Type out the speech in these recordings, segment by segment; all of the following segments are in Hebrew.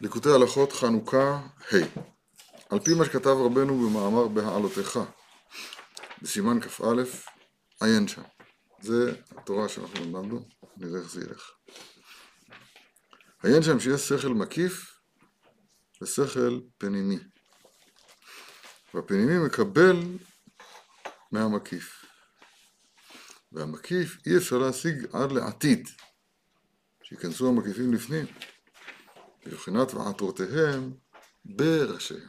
ליקוטי הלכות חנוכה ה' על פי מה שכתב רבנו במאמר בהעלותיך בסימן כ"א עיין שם. זה התורה שאנחנו למדנו, נראה איך זה ילך. עיין שם שיש שכל מקיף ושכל פנימי. והפנימי מקבל מהמקיף. והמקיף אי אפשר להשיג עד לעתיד. שיכנסו המקיפים לפנים בבחינת ועטרותיהם בראשיהם.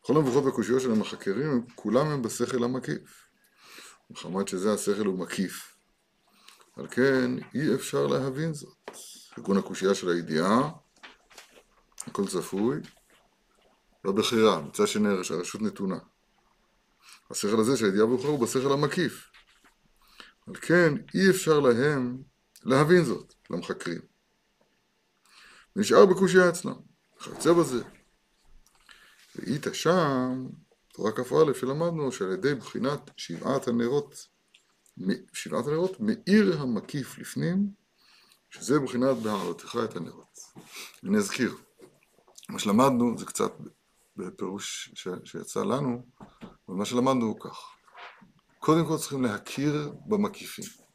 כל המבוכות והקושיות של המחקרים, כולם הם בשכל המקיף. מחמת שזה השכל הוא מקיף. על כן, אי אפשר להבין זאת. ארגון הקושייה של הידיעה, הכל צפוי, לא בחירה, מצד שני הרשות נתונה. השכל הזה של הידיעה בוחר הוא בשכל המקיף. על כן, אי אפשר להם להבין זאת, למחקרים. נשאר בקושייה אצלם, וכיוצא בזה. ואית שם, תורה כ"א שלמדנו, שעל ידי בחינת שבעת הנרות, שבעת הנרות מאיר המקיף לפנים, שזה בחינת בהעלותך את הנרות. אני אזכיר, מה שלמדנו זה קצת בפירוש ש... שיצא לנו, ומה שלמדנו הוא כך. קודם כל צריכים להכיר במקיפים.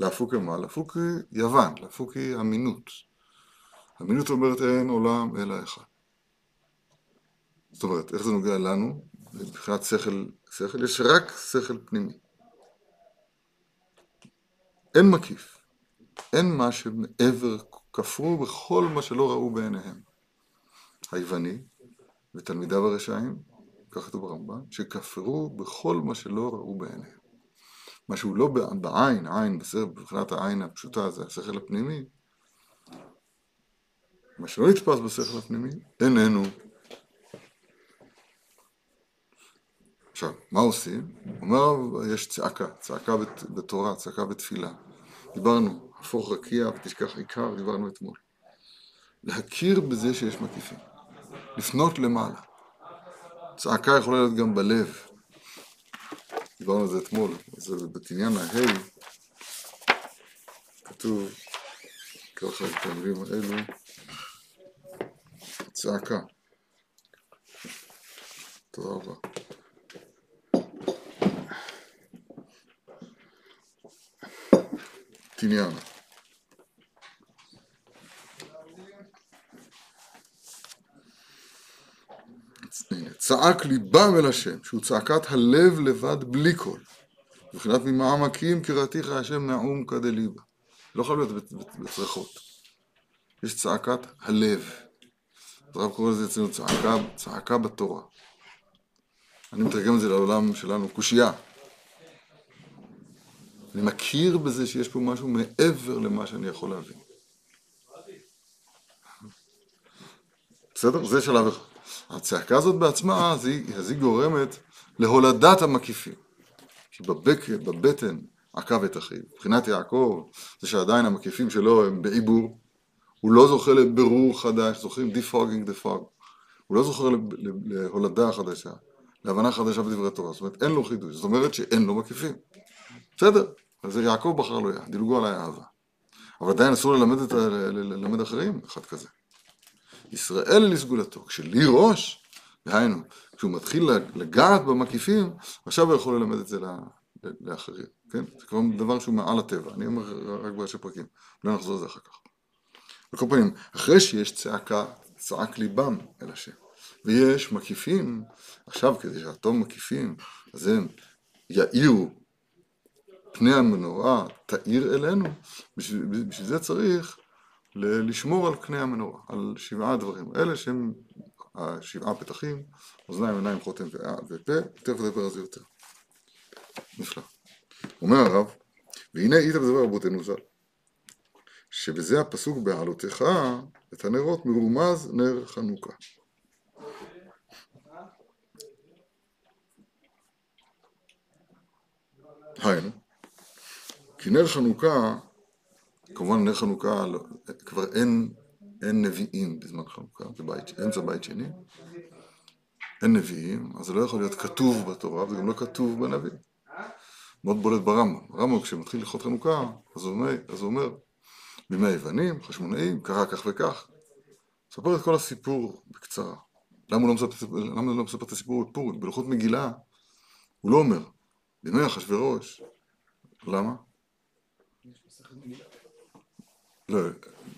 להפוקי מה? להפוקי יוון, להפוקי אמינות. אמינות אומרת אין עולם אלא אחד. זאת אומרת, איך זה נוגע לנו? מבחינת שכל, שכל, יש רק שכל פנימי. אין מקיף. אין מה שמעבר, כפרו בכל מה שלא ראו בעיניהם. היווני ותלמידיו הרשעים, כך כתוב ברמב"ם, שכפרו בכל מה שלא ראו בעיניהם. מה שהוא לא בעין, עין, בבחינת העין הפשוטה, זה השכל הפנימי, מה שלא נתפס בשכל הפנימי, איננו. עכשיו, מה עושים? אומר, יש צעקה, צעקה בתורה, צעקה בתפילה. דיברנו, הפוך רקיע ותשכח עיקר, דיברנו אתמול. להכיר בזה שיש מקיפים. לפנות למעלה. צעקה יכולה להיות גם בלב. דיברנו על זה אתמול, אז בתניין ההי כתוב ככה את המילים האלו, צעקה. תודה רבה. תניין. צעק ליבם אל השם, שהוא צעקת הלב לבד בלי קול. מבחינת ממעמקים קראתיך השם נעום כדליבה. לא חייב להיות בצריכות. יש צעקת הלב. הרב קורא לזה אצלנו צעקה, צעקה בתורה. אני מתרגם את זה לעולם שלנו, קושייה. אני מכיר בזה שיש פה משהו מעבר למה שאני יכול להבין. בסדר? זה שלב אחד. הצעקה הזאת בעצמה, אז היא, אז היא גורמת להולדת המקיפים. כי בבק, בבטן עקב את אחיו. מבחינת יעקב, זה שעדיין המקיפים שלו הם בעיבור. הוא לא זוכה לבירור חדש, זוכרים דיפוגינג דה פוג. הוא לא זוכר להולדה חדשה, להבנה חדשה בדברי תורה. זאת אומרת, אין לו חידוש. זאת אומרת שאין לו מקיפים. בסדר, אז יעקב בחר לו יד, דילגו עליי אהבה. אבל עדיין אסור ללמד, את, ללמד אחרים אחד כזה. ישראל לסגולתו, כשלי ראש, דהיינו, כשהוא מתחיל לגעת במקיפים, עכשיו הוא יכול ללמד את זה לאחרים, כן? זה כבר דבר שהוא מעל הטבע, אני אומר רק בראשי פרקים, לא נחזור לזה אחר כך. על כל פנים, אחרי שיש צעקה, צעק ליבם אל השם, ויש מקיפים, עכשיו כדי שהתום מקיפים, אז הם יאירו פני המנורה, תאיר אלינו, בשביל, בשביל זה צריך לשמור על קנה המנורה, על שבעה דברים, אלה שהם השבעה פתחים, אוזניים, עיניים, חותם ופה, תכף נדבר על זה יותר. נפלא. אומר הרב, והנה היית בדבר רבותינו ז"ל, שבזה הפסוק בעלותך את הנרות מרומז נר חנוכה. היינו, כי נר חנוכה כמובן נר חנוכה לא, כבר אין, אין נביאים בזמן חנוכה, זה בית, אמצע בית שני, אין נביאים, אז זה לא יכול להיות כתוב בתורה, וזה גם לא כתוב בנביא. מאוד בולט ברמב"ם. הרמב"ם כשמתחיל ללכות חנוכה, אז הוא אומר, אז הוא אומר בימי היוונים, חשמונאים, קרה כך וכך. מספר את כל הסיפור בקצרה. למה הוא לא מספר, למה הוא לא מספר את הסיפור בפורים? בלוחות מגילה הוא לא אומר, בימי אחשוורוש. למה? לא,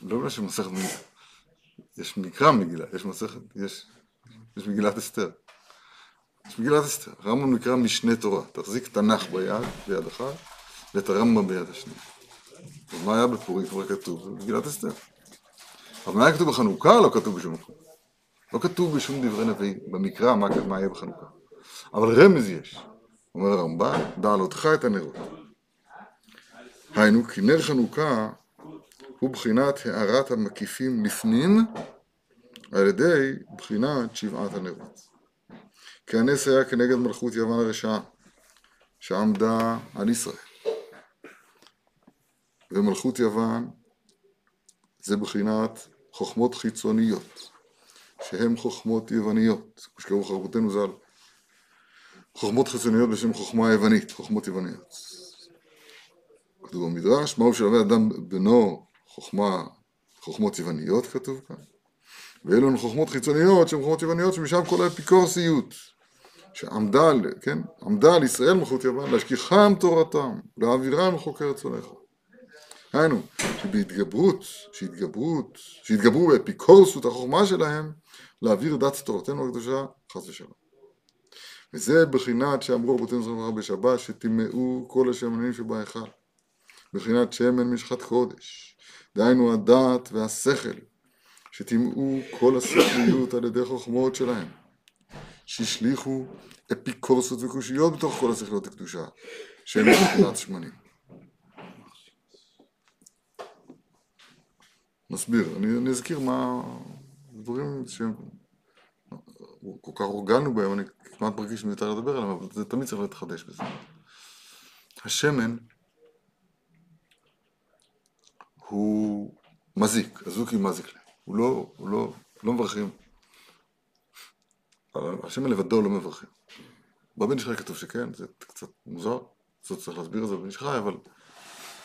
לא בגלל שמסכת מגילה. יש מקרא מגילה, יש מסכת, יש, יש מגילת אסתר. יש מגילת אסתר. הרמב"ם נקרא משנה תורה. תחזיק תנ"ך ביד, ביד אחת, ואת הרמב"ם ביד השנייה. ומה היה בפורים כבר כתוב? במגילת אסתר. אבל מה היה כתוב בחנוכה? לא כתוב בשום מקום. לא כתוב בשום דברי נביא, במקרא, מה, מה יהיה בחנוכה. אבל רמז יש. אומר הרמב"ן, בעלותך את הנרות. היינו, כי נר חנוכה הוא בחינת הארת המקיפים לפנים על ידי בחינת שבעת הנרות. כי הנס היה כנגד מלכות יוון הרשעה שעמדה על ישראל. ומלכות יוון זה בחינת חוכמות חיצוניות, שהן חוכמות יווניות, כמו שקראו חרבותינו ז"ל, חוכמות חיצוניות בשם חוכמה יוונית, חוכמות יווניות. כתוב במדרש, מהו שלמד אדם בנו חוכמה, חוכמות יווניות כתוב כאן, ואלו הן חוכמות חיצוניות שהן חוכמות יווניות שמשם כל האפיקורסיות שעמדה, כן, עמדה על ישראל מלכות יוון להשכיחם תורתם, להעבירם חוקי רצונך. היינו, שבהתגברות, שהתגברות, שהתגברו באפיקורסות החוכמה שלהם, להעביר דת תורתנו הקדושה, חס ושלום. וזה בחינת שאמרו רבותינו זכרם בשבת, שטימאו כל השמנים שבהיכל. בחינת שמן משחת קודש, דהיינו הדעת והשכל, שטימאו כל השכליות על ידי חוכמות שלהם, שהשליכו אפיקורסות וקושיות בתוך כל השכליות הקדושה, שהם מבחינת שמנים. נסביר, אני, אני אזכיר מה דברים שהם כל כך הורגלנו בהם, אני כמעט מרגיש מיותר לדבר עליהם, אבל זה תמיד צריך להתחדש בזה. השמן הוא מזיק, הזוקי מזיק להם, הוא לא, הוא לא, לא מברכים. השמן לבדו לא מברכים. בבן ישחי כתוב שכן, זה קצת מוזר, זאת צריך להסביר את זה בבן ישחי, אבל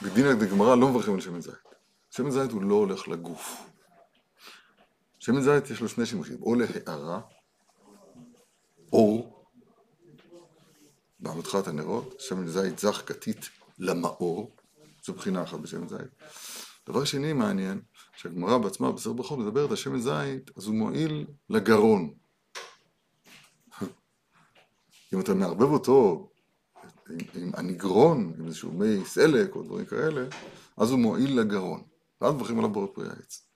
בדין הגמרא לא מברכים על שמן זית. שמן זית הוא לא הולך לגוף. שמן זית יש לו שני שימושים, או להארה, אור, בעמודך את הנרות, שמן זית זך כתית למאור, זו בחינה אחת בשמן זית. דבר שני מעניין, שהגמרא בעצמה בסדר ברכות מדברת על שמן זית, אז הוא מועיל לגרון. אם אתה מערבב אותו עם, עם הנגרון, עם איזשהו מי סלק או דברים כאלה, אז הוא מועיל לגרון. ואז מברכים עליו בורא פרי העץ.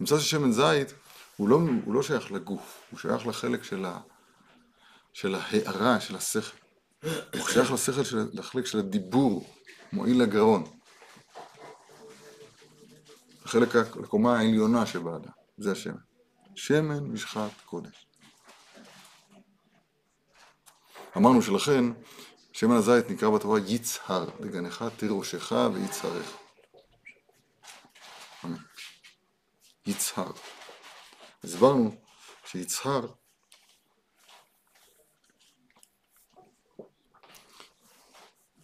נמצא ששמן זית הוא לא, הוא לא שייך לגוף, הוא שייך לחלק של, ה, של ההערה, של השכל. הוא שייך לשכל, של, לחלק של הדיבור, מועיל לגרון. החלק, לקומה העליונה שבאדם, זה השמן. שמן משחת קודש. אמרנו שלכן, שמן הזית נקרא בתורה יצהר, דגנך תירושך ויצהרך. יצהר. הסברנו שיצהר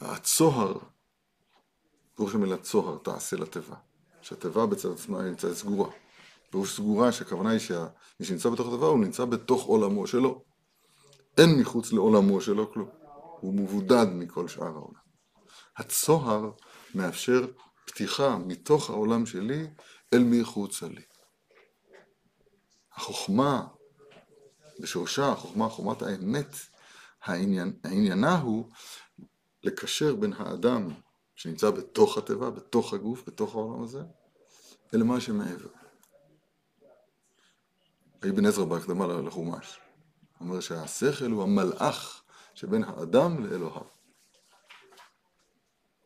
הצוהר, פירוש המילה צוהר, תעשה לתיבה. שהתיבה בצד עצמה נמצאת סגורה. פירוש סגורה שהכוונה היא שמי שנמצא בתוך התיבה הוא נמצא בתוך עולמו שלו. אין מחוץ לעולמו שלו כלום. הוא מבודד מכל שאר העולם. הצוהר מאפשר פתיחה מתוך העולם שלי אל מחוצה לי. החוכמה בשורשה, החוכמה, חוכמת האמת, העניין, העניינה הוא לקשר בין האדם שנמצא בתוך התיבה, בתוך הגוף, בתוך העולם הזה, אל מה שמעבר. אבן עזרא בהקדמה לחומש, אומר שהשכל הוא המלאך שבין האדם לאלוהיו.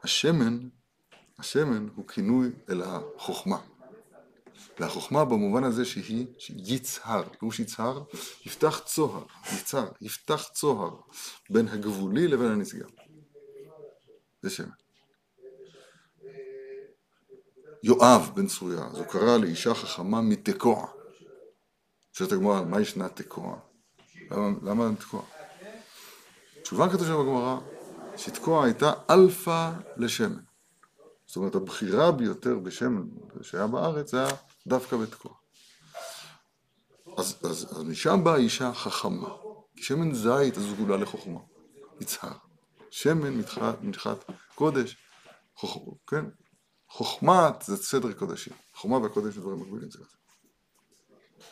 השמן, השמן הוא כינוי אל החוכמה. והחוכמה במובן הזה שהיא יצהר, פירוש יצהר, יפתח צוהר, יצהר, יפתח צוהר בין הגבולי לבין הנשגב. זה שמן. יואב בן צרויה, אז הוא קרא לאישה חכמה מתקוע. שואלת הגמרא, מה ישנה תקוע? למה, למה תקוע? תשובה כתוב שם בגמרא, שתקוע הייתה אלפא לשמן. זאת אומרת, הבחירה ביותר בשמן שהיה בארץ היה דווקא בתקוע. אז, אז, אז משם באה אישה חכמה. כי שמן זית זה סגולה לחוכמה, יצהר. שמן מתחת, מתחת קודש, חוכ... כן? חוכמת זה סדר קודשים. חוכמה והקודש זה דברים מקבילים זה.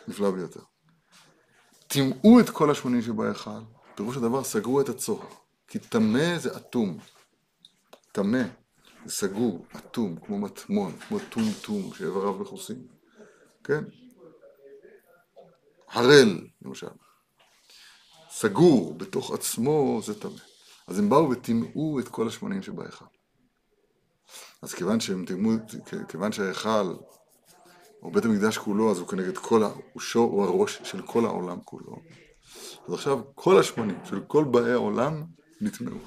נפלא ביותר. טימאו את כל השמונים שבהיכל, פירוש הדבר סגרו את הצוהר. כי טמא זה אטום. טמא זה סגור, אטום, כמו מטמון, כמו טומטום שאיבריו מכוסים. כן? הרל, למשל. סגור בתוך עצמו זה טמא. אז הם באו וטימאו את כל השמונים שבהיכל. אז כיוון שהם טימאו, כיוון שההיכל, או בית המקדש כולו, אז הוא כנגד כל. הוא, שור, הוא הראש של כל העולם כולו. אז עכשיו כל השמונים של כל באי העולם נטמעו.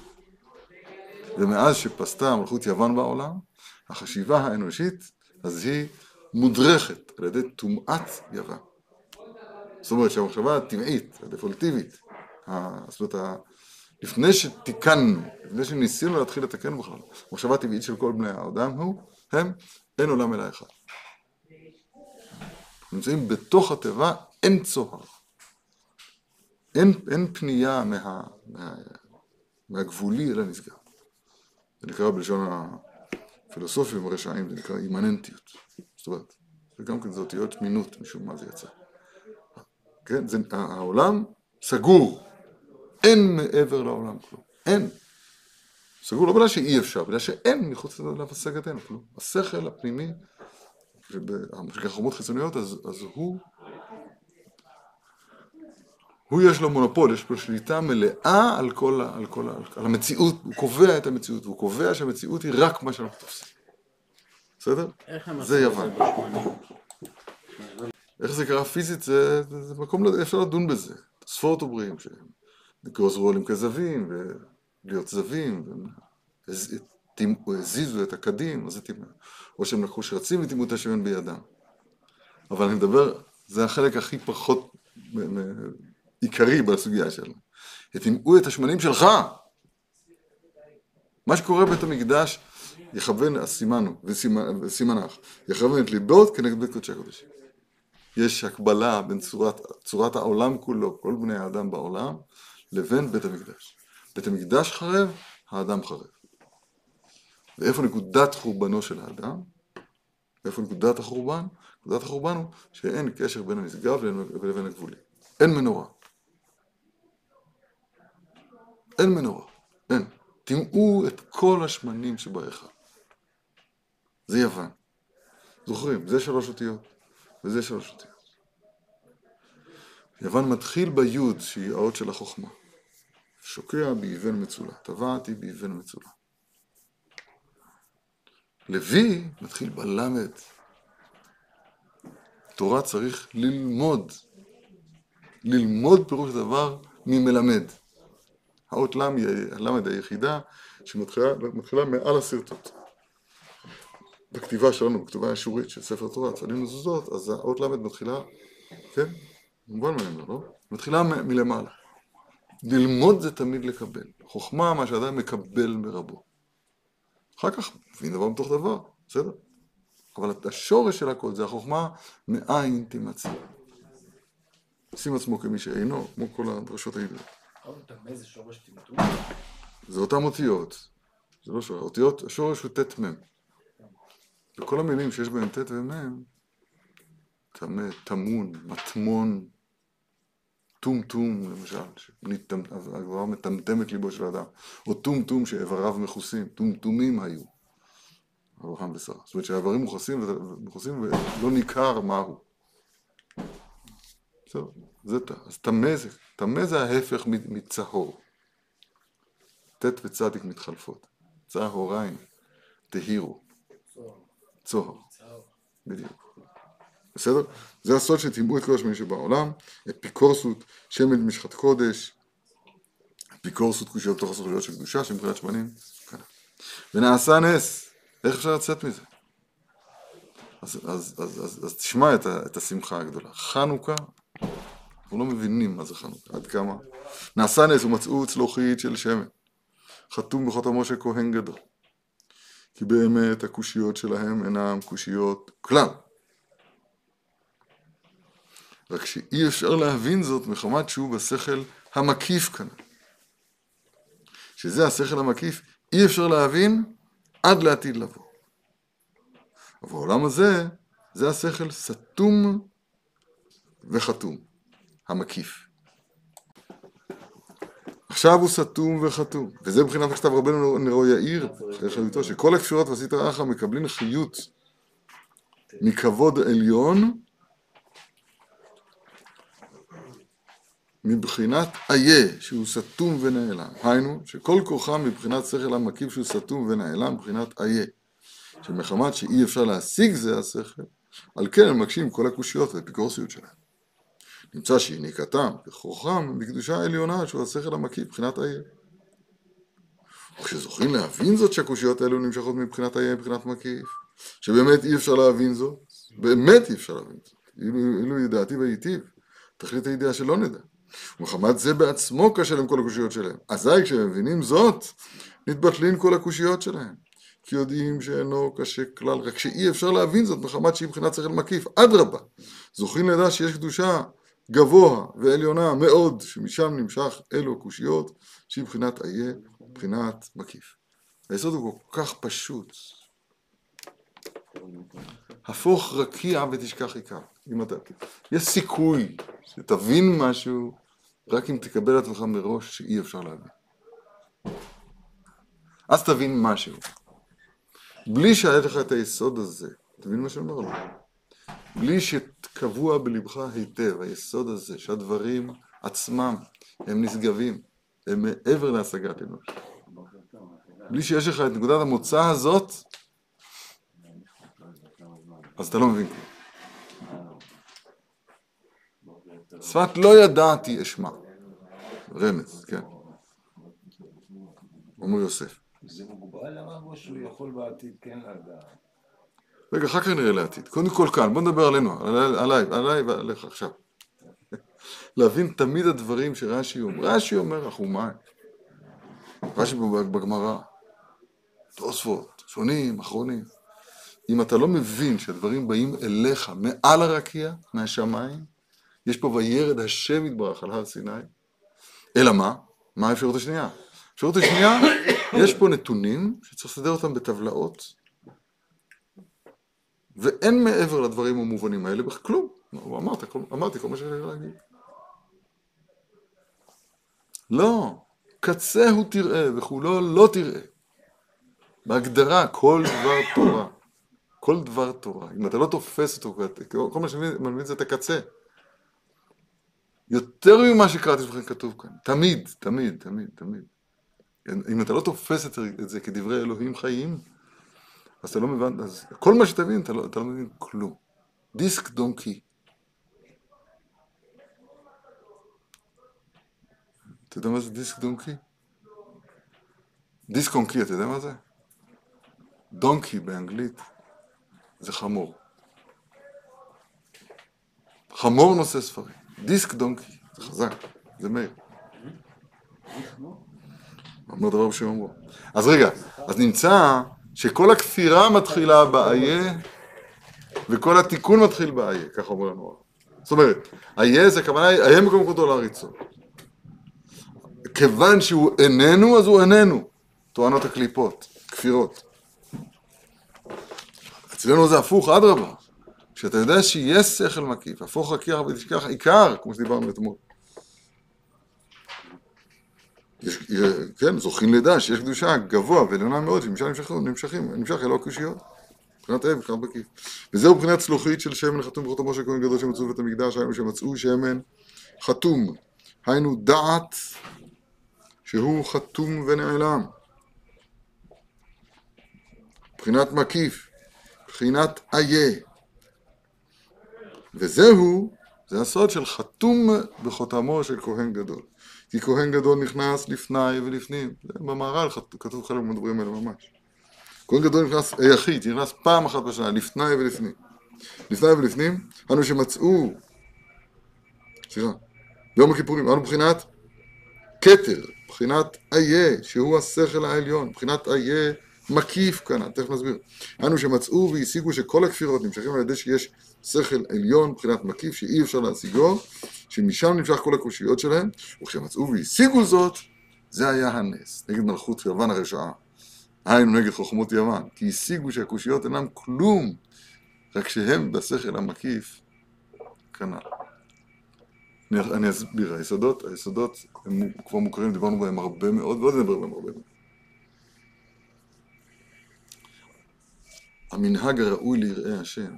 ומאז שפסתה מלכות יוון בעולם, החשיבה האנושית, אז היא מודרכת על ידי טומאת יוון. זאת אומרת שהמחשבה הטבעית, הדפולטיבית, זאת אומרת, לפני שתיקנו, לפני שניסינו להתחיל לתקן בכלל, המחשבה הטבעית של כל בני האדם הוא, הם, אין עולם אלא אחד. נמצאים בתוך התיבה, אין צוהר. אין, אין פנייה מה, מה, מהגבולי אל הנשגב. זה נקרא בלשון הפילוסופים הרשעים, זה נקרא אימננטיות. זאת אומרת, וגם כן זה אותיות מינות, משום מה זה יצא. כן, זה, העולם סגור, אין מעבר לעולם כלום, אין. סגור לא בגלל שאי אפשר, בגלל שאין מחוץ אליו השגתנו כלום. השכל הפנימי, חומות חיצוניות, אז, אז הוא, הוא יש לו מונופול, יש לו שליטה מלאה על כל, על כל, על המציאות, הוא קובע את המציאות, והוא קובע שהמציאות היא רק מה שאנחנו תופסים. בסדר? זה יוון. איך זה קרה פיזית, זה, זה, זה מקום, אפשר לדון בזה. ספורט אומרים שגוזרו עליהם כזבים, ולהיות זבים, והזיזו את הקדים, אז זה טימא. או שהם לקחו שרצים וטימאו את השמן בידם. אבל אני מדבר, זה החלק הכי פחות עיקרי בסוגיה שלנו. יטימאו את השמנים שלך. מה שקורה בבית המקדש, יכוון, אז סימנו, וסימנך, יכוון את ליבות כנגד בית קודשי הקודשים. יש הקבלה בין צורת, צורת העולם כולו, כל בני האדם בעולם, לבין בית המקדש. בית המקדש חרב, האדם חרב. ואיפה נקודת חורבנו של האדם? איפה נקודת החורבן? נקודת החורבן הוא שאין קשר בין המשגב לבין הגבולים. אין מנורה. אין מנורה. אין. טימאו את כל השמנים שבהיכל. זה יוון. זוכרים, זה שלוש אותיות. וזה שלוש אותיות. יוון מתחיל ביוד שהיא האות של החוכמה. שוקע באבן מצולה, טבעתי באבן מצולה. לוי מתחיל בלמד. תורה צריך ללמוד. ללמוד פירוש דבר ממלמד. האות ל' היא הלמד היחידה שמתחילה מעל השרטוט. בכתיבה שלנו, בכתובה האשורית של ספר תורה, צפנים מזוזות, אז האות ל' מתחילה, כן? מובן ממנו, לא? מתחילה מלמעלה. ללמוד זה תמיד לקבל. חוכמה, מה שאדם מקבל מרבו. אחר כך מבין דבר מתוך דבר, בסדר? אבל השורש של הכל זה החוכמה מאין תימצא. שים עצמו כמי שאינו, כמו כל הדרשות הידועות. זה אותן אותיות. זה לא שורש. אותיות, השורש הוא ט' מ'. וכל המילים שיש בהם ט' ומ', טמא, טמון, מטמון, טומטום למשל, שהגברה מטמטמת ליבו של האדם, או טומטום שאיבריו מכוסים, טומטומים היו, אברהם ושרה. זאת אומרת שהאיברים מכוסים, ולא ניכר מהו. בסדר. אז טמא זה, טמא זה ההפך מצהור. ט' וצדיק מתחלפות. צהוריים, תהירו. צוהר. בדיוק. בסדר? זה הסוד שטימאו את כל השמנים שבעולם, אפיקורסות, שמן משחת קודש, אפיקורסות קושיות בתוך הסוכריות של קדושה, שמבחינת שמנים, כאן. ונעשה נס, איך אפשר לצאת מזה? אז, אז, אז, אז, אז, תשמע את, ה, את השמחה הגדולה. חנוכה, אנחנו לא מבינים מה זה חנוכה, עד כמה. נעשה נס ומצאו צלוחית של שמן, חתום בחותמו של כהן גדול. כי באמת הקושיות שלהם אינם קושיות כלל. רק שאי אפשר להבין זאת מחמת שהוא בשכל המקיף כאן. שזה השכל המקיף, אי אפשר להבין עד לעתיד לבוא. אבל העולם הזה, זה השכל סתום וחתום, המקיף. עכשיו הוא סתום וחתום, וזה מבחינת כתב רבנו נרו יאיר, שכל הכפירות ועשית רעך מקבלים חיות מכבוד עליון מבחינת איה, שהוא סתום ונעלם. היינו, שכל כוחם מבחינת שכל המקיף שהוא סתום ונעלם מבחינת איה. שמחמת שאי אפשר להשיג זה השכל, על כן הם מקשים כל הקושיות והאפיקורסיות שלהם. נמצא שיניקתם בכוחם בקדושה העליונה שהוא השכל המקיף מבחינת איה. וכשזוכים להבין זאת שהקושיות האלו נמשכות מבחינת איה מבחינת מקיף, שבאמת אי אפשר להבין זאת, באמת אי אפשר להבין זאת, אילו, אילו ידעתי והיטיב, תכלית הידיעה שלא נדע. ומחמת זה בעצמו קשה להם כל הקושיות שלהם. אזי כשהם מבינים זאת, נתבטלין כל הקושיות שלהם. כי יודעים שאינו קשה כלל, רק שאי אפשר להבין זאת מחמת שהיא מבחינת שכל מקיף. אדרבה, זוכין לדע שיש קדושה גבוה ועליונה מאוד, שמשם נמשך אלו הקושיות, שהיא מבחינת איה, מבחינת מקיף. היסוד הוא כל כך פשוט. הפוך רקיע ותשכח עיקר. אם אתה... יש סיכוי שתבין משהו רק אם תקבל את עצמך מראש שאי אפשר להבין. אז תבין משהו. בלי שהיה לך את היסוד הזה, תבין מה שאומר לו? בלי שקבוע בלבך היטב היסוד הזה, שהדברים עצמם הם נשגבים, הם מעבר להשגת אנוש. בלי שיש לך את נקודת המוצא הזאת, אז אתה לא מבין כלום. שפת לא ידעתי אשמע. רמז, כן. אומר יוסף. זה מוגבל או שהוא יכול בעתיד כן לדעת? רגע, אחר כך נראה לעתיד. קודם כל כאן, בוא נדבר עלינו, עליי, עליי ועליך עכשיו. להבין תמיד הדברים שרש"י אומר. רש"י אומר החומה, רש"י בגמרא, תוספות, שונים, אחרונים. אם אתה לא מבין שהדברים באים אליך מעל הרקיע, מהשמיים, יש פה וירד השם יתברך על הר סיני, אלא מה? מה האפשרות השנייה? האפשרות השנייה, יש פה נתונים שצריך לסדר אותם בטבלאות, ואין מעבר לדברים המובנים האלה בכלום. אמרת, אמרתי כל מה שאני להגיד. לא, קצהו תראה וכולו לא תראה. בהגדרה, כל דבר תורה. כל דבר תורה. אם אתה לא תופס אותו, כל מה מבין זה את הקצה. יותר ממה שקראתי לכם כתוב כאן. תמיד, תמיד, תמיד, תמיד. אם אתה לא תופס את זה כדברי אלוהים חיים, אז אתה לא מבין, אז כל מה שתבין, אתה לא, אתה לא מבין כלום. דיסק דונקי. אתה יודע מה זה דיסק דונקי? דיסק אונקי, אתה יודע מה זה? דונקי באנגלית זה חמור. חמור נושא ספרים. דיסק דונקי, זה חזק, זה מאיר. אומר דבר בשם אמרו. אז רגע, אז נמצא שכל הכפירה מתחילה באיה וכל התיקון מתחיל באיה, ככה אומר לנו. זאת אומרת, איה זה הכוונה, איה מקום כבודו לעריצות. כיוון שהוא איננו, אז הוא איננו. טוענות הקליפות, כפירות. אצלנו זה הפוך, אדרבה. כשאתה יודע שיש שכל מקיף, הפוך רקיח ותשכח עיקר, כמו שדיברנו אתמול. יש, כן, זוכים לדע שיש קדושה גבוה ועליונה מאוד, שמשם נמשכים, נמשכים, נמשך אלו הקושיות. מבחינת האב, מבחינת בקיף. וזהו מבחינת צלוחית של שמן חתום בחותמו של כהן גדול שמצאו בבית המקדש, היינו שמצאו שמן חתום. היינו דעת שהוא חתום ונעלם. מבחינת מקיף, מבחינת איה. וזהו, זה הסוד של חתום בחותמו של כהן גדול. כי כהן גדול נכנס לפני ולפנים. במהר"ל כתוב חלק מהדברים האלה ממש. כהן גדול נכנס, היחיד, נכנס פעם אחת בשנה, לפני ולפנים. לפני ולפנים, אנו שמצאו, סליחה, ביום הכיפורים, אנו מבחינת כתר, מבחינת איה, שהוא השכל העליון, מבחינת איה מקיף כאן, תכף נסביר. אנו שמצאו והשיגו שכל הכפירות נמשכים על ידי שיש שכל עליון מבחינת מקיף שאי אפשר להשיגו, שמשם נמשך כל הקושיות שלהם, וכשמצאו והשיגו זאת, זה היה הנס, נגד מלכות יוון הרשעה. היינו נגד חוכמות יוון, כי השיגו שהקושיות אינם כלום, רק שהם בשכל המקיף כנ"ל. אני אסביר, היסודות, היסודות הם כבר מוכרים, דיברנו בהם הרבה מאוד, ועוד נדבר בהם הרבה מאוד. המנהג הראוי ליראי השם,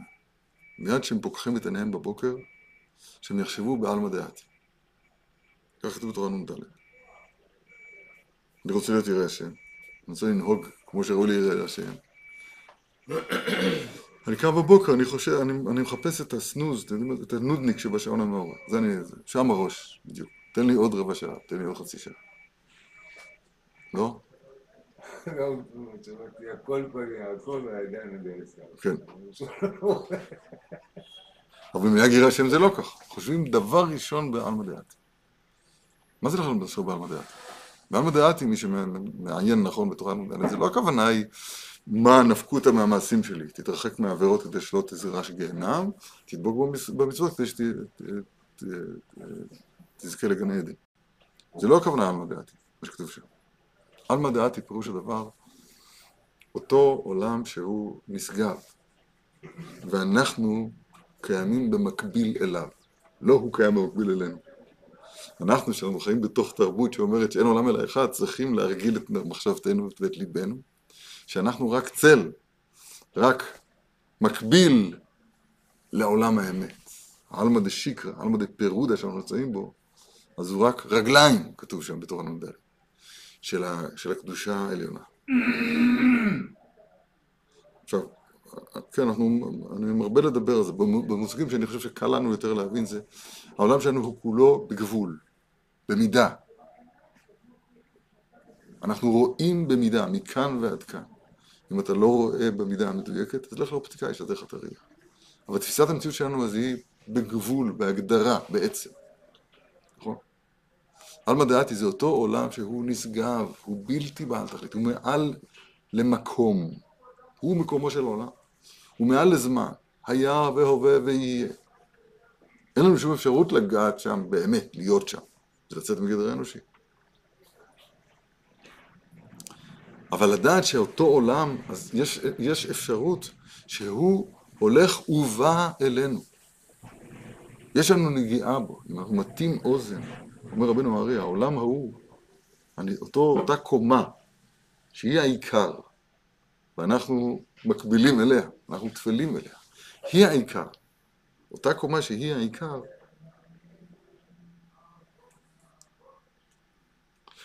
מיד שהם פוקחים את עיניהם בבוקר, שהם יחשבו בעלמא דעת. כך כתוב בתורה נ"ד. אני רוצה להיות יראי השם, אני רוצה לנהוג כמו שראוי ליראי השם. אני קם בבוקר, אני חושב, אני, אני מחפש את הסנוז, את הנודניק שבשעון המאורע. זה אני, שם הראש, בדיוק. תן לי עוד רבע שעה, תן לי עוד חצי שעה. לא? לא, שמעתי הכל פנים, הכל ועדיין נעשה. כן. אבל במנהג יראה השם זה לא כך. חושבים דבר ראשון בעלמא דעת. מה זה לכלל בסוף בעלמא דעת? בעלמא דעת, מי שמעיין נכון בתורה דעת, זה לא הכוונה היא מה נפקותא מהמעשים שלי. תתרחק מהעבירות כדי שלא תזרש גיהנם, תדבוק במצוות כדי שתזכה לגן עדן. זה לא הכוונה עלמא דעתי, מה שכתוב שם. עלמא דעתי פירוש הדבר, אותו עולם שהוא נשגב, ואנחנו קיימים במקביל אליו. לא הוא קיים במקביל אלינו. אנחנו, שאנחנו חיים בתוך תרבות שאומרת שאין עולם אלא אחד, צריכים להרגיל את מחשבתנו ואת ליבנו, שאנחנו רק צל, רק מקביל לעולם האמת. עלמא דשיקרא, עלמא דפירודה שאנחנו נמצאים בו, אז הוא רק רגליים, כתוב שם בתור הנ"ד, של, של הקדושה העליונה. עכשיו, כן, אנחנו, אני מרבה לדבר על זה, במושגים שאני חושב שקל לנו יותר להבין זה, העולם שלנו הוא כולו בגבול, במידה. אנחנו רואים במידה, מכאן ועד כאן. אם אתה לא רואה במידה המדויקת, אז לך לאופטיקאי את הראייה. אבל תפיסת המציאות שלנו אז היא בגבול, בהגדרה, בעצם. עלמא דעתי זה אותו עולם שהוא נשגב, הוא בלתי בעל תכלית, הוא מעל למקום. הוא מקומו של עולם. הוא מעל לזמן. היה והווה ויהיה. אין לנו שום אפשרות לגעת שם באמת, להיות שם. זה לצאת מגדר האנושי. אבל לדעת שאותו עולם, אז יש, יש אפשרות שהוא הולך ובא אלינו. יש לנו נגיעה בו, אם אנחנו מטים אוזן, אומר רבנו ארי, העולם ההוא, אני, אותו, אותה קומה, שהיא העיקר, ואנחנו מקבילים אליה, אנחנו טפלים אליה, היא העיקר. אותה קומה שהיא העיקר,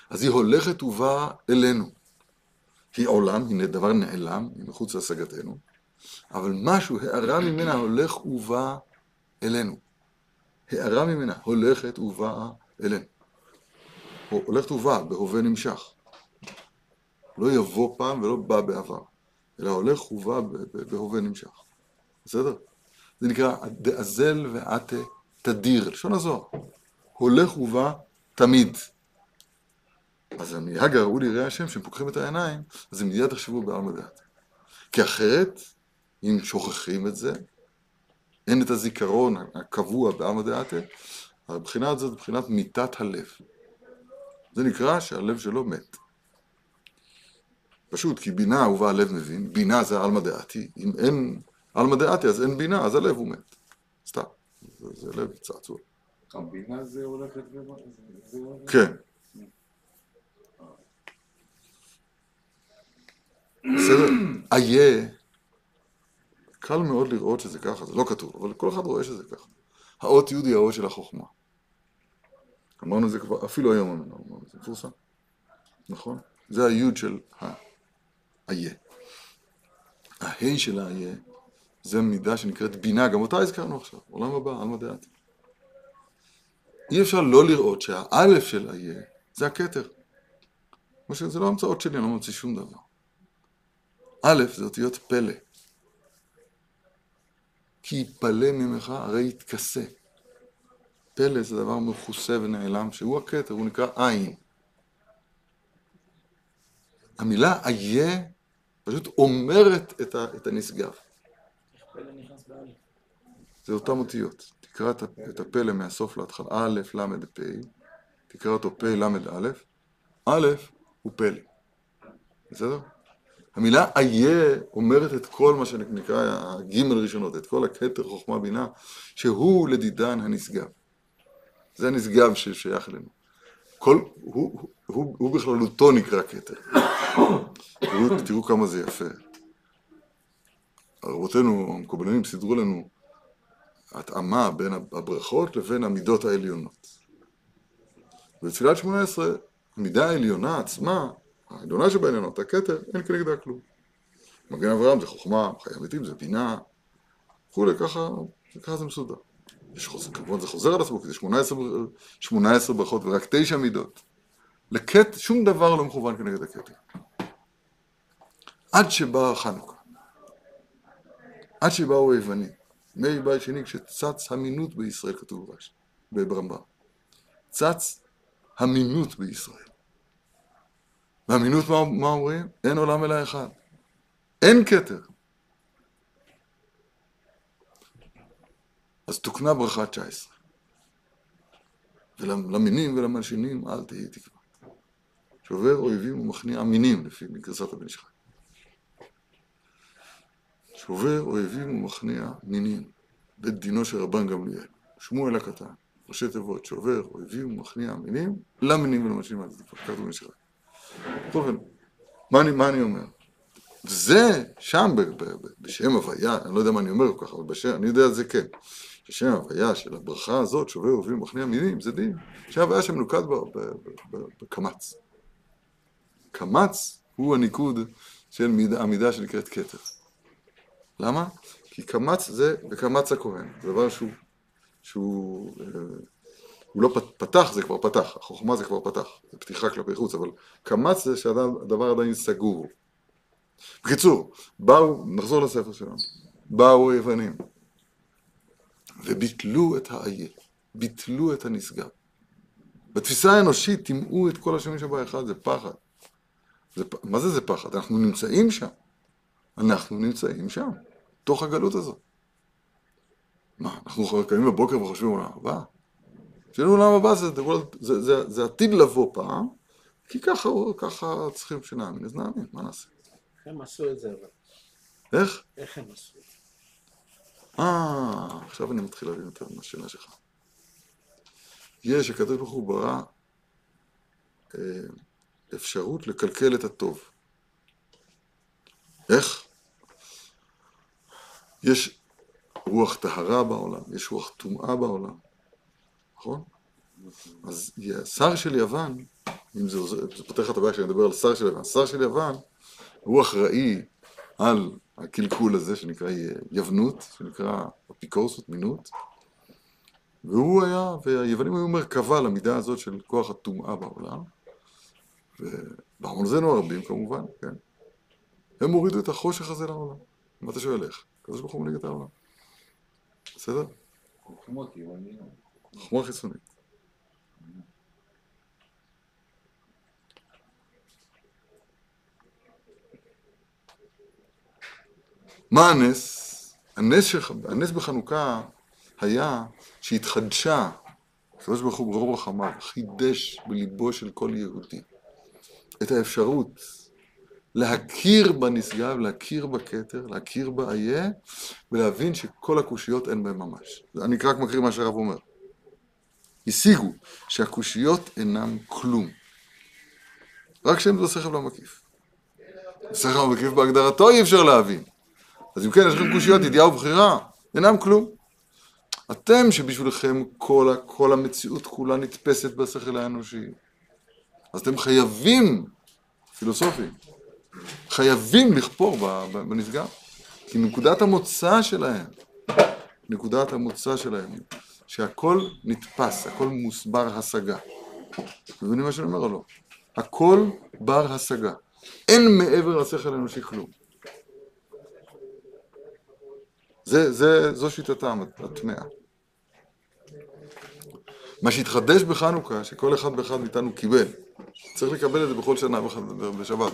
אז היא הולכת ובאה אלינו. היא עולם, היא דבר נעלם, היא מחוץ להשגתנו, אבל משהו, הערה ממנה הולך ובא אלינו. הערה ממנה הולכת ובאה אלינו. הולכת ובאה, בהווה נמשך. לא יבוא פעם ולא בא בעבר, אלא הולך ובא בהווה נמשך. בסדר? זה נקרא דאזל ועתה תדיר, לשון הזוהר. הולך ובא תמיד. אז המנהג הראוי ליראי השם, שהם פוקחים את העיניים, אז הם מיד יחשבו בעלמא דעת. כי אחרת, אם שוכחים את זה, אין את הזיכרון הקבוע בעלמא דעתה, הבחינה הזאת היא בחינת מיתת הלב. זה נקרא שהלב שלו מת. פשוט, כי בינה ובה הלב מבין, בינה זה עלמא דעתי, אם אין עלמא דעתי אז אין בינה, אז הלב הוא מת. סתם, זה, זה לב צעצוע. הבינה זה הולכת ו... כן. בסדר? איה, קל מאוד לראות שזה ככה, זה לא כתוב, אבל כל אחד רואה שזה ככה. האות י' היא האות של החוכמה. אמרנו את זה כבר, אפילו היום אמרנו את זה, מפורסם. נכון? זה היוד של האיה. ההי של האיה זה מידה שנקראת בינה, גם אותה הזכרנו עכשיו, עולם הבא, עלמא דעת. אי אפשר לא לראות שהאלף של איה זה הכתר. זה לא המצאות שלי, אני לא מוציא שום דבר. א', זה אותיות פלא. כי יפלא ממך, הרי יתכסה. פלא זה דבר מכוסה ונעלם, שהוא הכתר, הוא נקרא עין. המילה איה פשוט אומרת את, ה, את הנשגב. זה אותם אותיות. תקרא את הפלא מהסוף להתחלה, א', ל', פ', תקרא אותו פ', ל', א', א' הוא פלא. בסדר? המילה איה אומרת את כל מה שנקרא הגימל ראשונות, את כל הכתר חוכמה בינה, שהוא לדידן הנשגב. זה הנשגב ששייך אלינו. כל, הוא, הוא, הוא, בכללותו נקרא כתר. תראו, תראו כמה זה יפה. רבותינו המקובלנים סידרו לנו התאמה בין הברכות לבין המידות העליונות. בתפילת שמונה עשרה, המידה העליונה עצמה, העליונה שבעליונות, הכתר, אין כנגדה כלום. מגן אברהם זה חוכמה, חיי המתים זה בינה, וכולי, ככה, ככה זה מסודר. יש חוזר, כמובן זה חוזר על עצמו, כי זה 18, 18 ברכות ורק תשע מידות. לכת, שום דבר לא מכוון כנגד הכתר. עד שבאה חנוכה. עד שבאו היוונים. מי בית שני כשצץ המינות בישראל, כתוב ברש"י, ברמב"ם. צץ המינות בישראל. והמינות, מה, מה אומרים? אין עולם אלא אחד. אין כתר. אז תוקנה ברכה 19. ולמינים ולמלשינים אל תהי תקווה. שובר אויבים ומכניע מינים, לפי גרסת הבן איש חי. שובר אויבים ומכניע מינים, בית דינו של רבן גמליאל. שמואל הקטן, ראשי תיבות, שובר אויבים ומכניע מינים, למינים ולמלשינים אל תהי תקווה. כתוב בן איש חי. בכל אופן, מה אני, מה אני אומר? זה שם ב, ב, ב, בשם הוויה, אני לא יודע מה אני אומר כל כך, אבל בשם, אני יודע את זה כן. בשם הוויה של הברכה הזאת, שובר אוהבים מכניע מינים, זה דין. שם הוויה שמנוקד בקמץ. קמץ הוא הניקוד של מידה, המידה שנקראת כתר. למה? כי קמץ זה בקמץ הכהן, זה דבר שהוא, שהוא אה, הוא לא פת- פתח, זה כבר פתח, החוכמה זה כבר פתח, זה פתיחה כלפי חוץ, אבל קמץ זה שהדבר עדיין סגור. בקיצור, באו, נחזור לספר שלנו, באו היוונים וביטלו את האיה, ביטלו את הנשגב. בתפיסה האנושית טימאו את כל השמים שבאחד, זה פחד. זה, מה זה זה פחד? אנחנו נמצאים שם. אנחנו נמצאים שם, תוך הגלות הזאת. מה, אנחנו קמים בבוקר וחושבים עולם הבא? שאין עולם הבא זה, זה, זה, זה עתיד לבוא פעם, כי ככה, ככה צריכים שנאמין, אז נאמין, מה נעשה? הם עשו את זה אבל? איך? איך הם עשו את זה? אה, עכשיו אני מתחיל להבין יותר מהשאלה שלך. יש, הקדוש ברוך הוא ברא אה, אפשרות לקלקל את הטוב. איך? יש רוח טהרה בעולם, יש רוח טומאה בעולם, נכון? אז שר של יוון, אם זה זה פותח את הבעיה כשאני מדבר על שר של יוון, שר של יוון הוא אחראי על הקלקול הזה שנקרא יוונות, שנקרא אפיקורסות, מינות, והוא היה, והיוונים היו מרכבה למידה הזאת של כוח הטומאה בעולם, ובעמונזנו הרבים כמובן, כן, הם הורידו את החושך הזה לעולם. מה אתה שואל איך? הקדוש ברוך הוא מנהיג את העולם. בסדר? חוכמות יווניות. חוכמה חיצונית. מה הנס? הנס, של, הנס בחנוכה היה שהתחדשה, הקדוש ברוך הוא ברוב רחמיו, חידש בליבו של כל יהודי את האפשרות להכיר בנשגב, להכיר בכתר, להכיר באיה, ולהבין שכל הקושיות אין בהן ממש. אני רק מקריא מה שהרב אומר. השיגו שהקושיות אינם כלום. רק שהם זה שכל לא מקיף. שכל לא מקיף בהגדרתו אי אפשר להבין. אז אם כן, יש לכם קושיות, ידיעה ובחירה, אינם כלום. אתם שבשבילכם כל, כל המציאות כולה נתפסת בשכל האנושי. אז אתם חייבים, פילוסופים, חייבים לכפור ב- ב- בנשגב. כי נקודת המוצא שלהם, נקודת המוצא שלהם, שהכל נתפס, הכל מוסבר השגה. מבינים מה שאני אומר או לא? הכל בר השגה. אין מעבר לשכל האנושי כלום. זה, זה, זו שיטתם הטמאה. מה שהתחדש בחנוכה, שכל אחד ואחד מאיתנו קיבל, צריך לקבל את זה בכל שנה בשבת,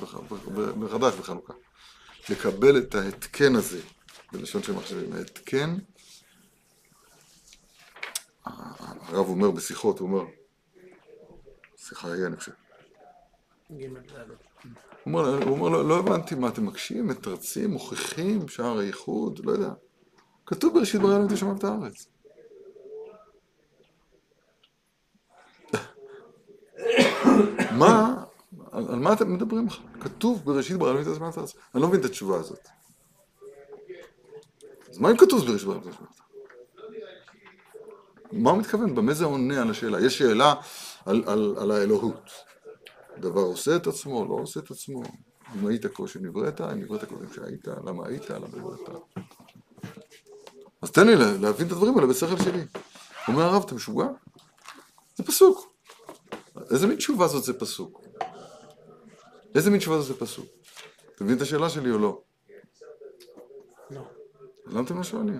מחדש בחנוכה. לקבל את ההתקן הזה, בלשון של מחשבים, ההתקן, הרב אומר בשיחות, הוא אומר, שיחה היא אני חושב. הוא אומר, אומר לא, לא הבנתי מה אתם מקשים, מתרצים, מוכיחים, שער הייחוד, לא יודע. כתוב בראשית ברא אלוהים את השמיים ואת הארץ. מה, על, מה אתם מדברים? כתוב בראשית ברא אלוהים את השמיים ואת הארץ. אני לא מבין את התשובה הזאת. אז מה אם כתוב בראשית ברא אלוהים את השמיים ואת הארץ? מה הוא מתכוון? במה זה עונה על השאלה? יש שאלה על, על, על האלוהות. דבר עושה את עצמו, לא עושה את עצמו. אם היית כה שנבראת, אם נבראת קודם שהיית, למה היית, למה נבראת. אז תן לי לה- להבין את הדברים האלה בשכל שלי. אומר הרב, אתה משוגע? זה פסוק. איזה מין תשובה זאת זה פסוק? איזה מין תשובה זאת זה פסוק? אתה מבין את השאלה שלי או לא? לא. למה אתם לא שואלים?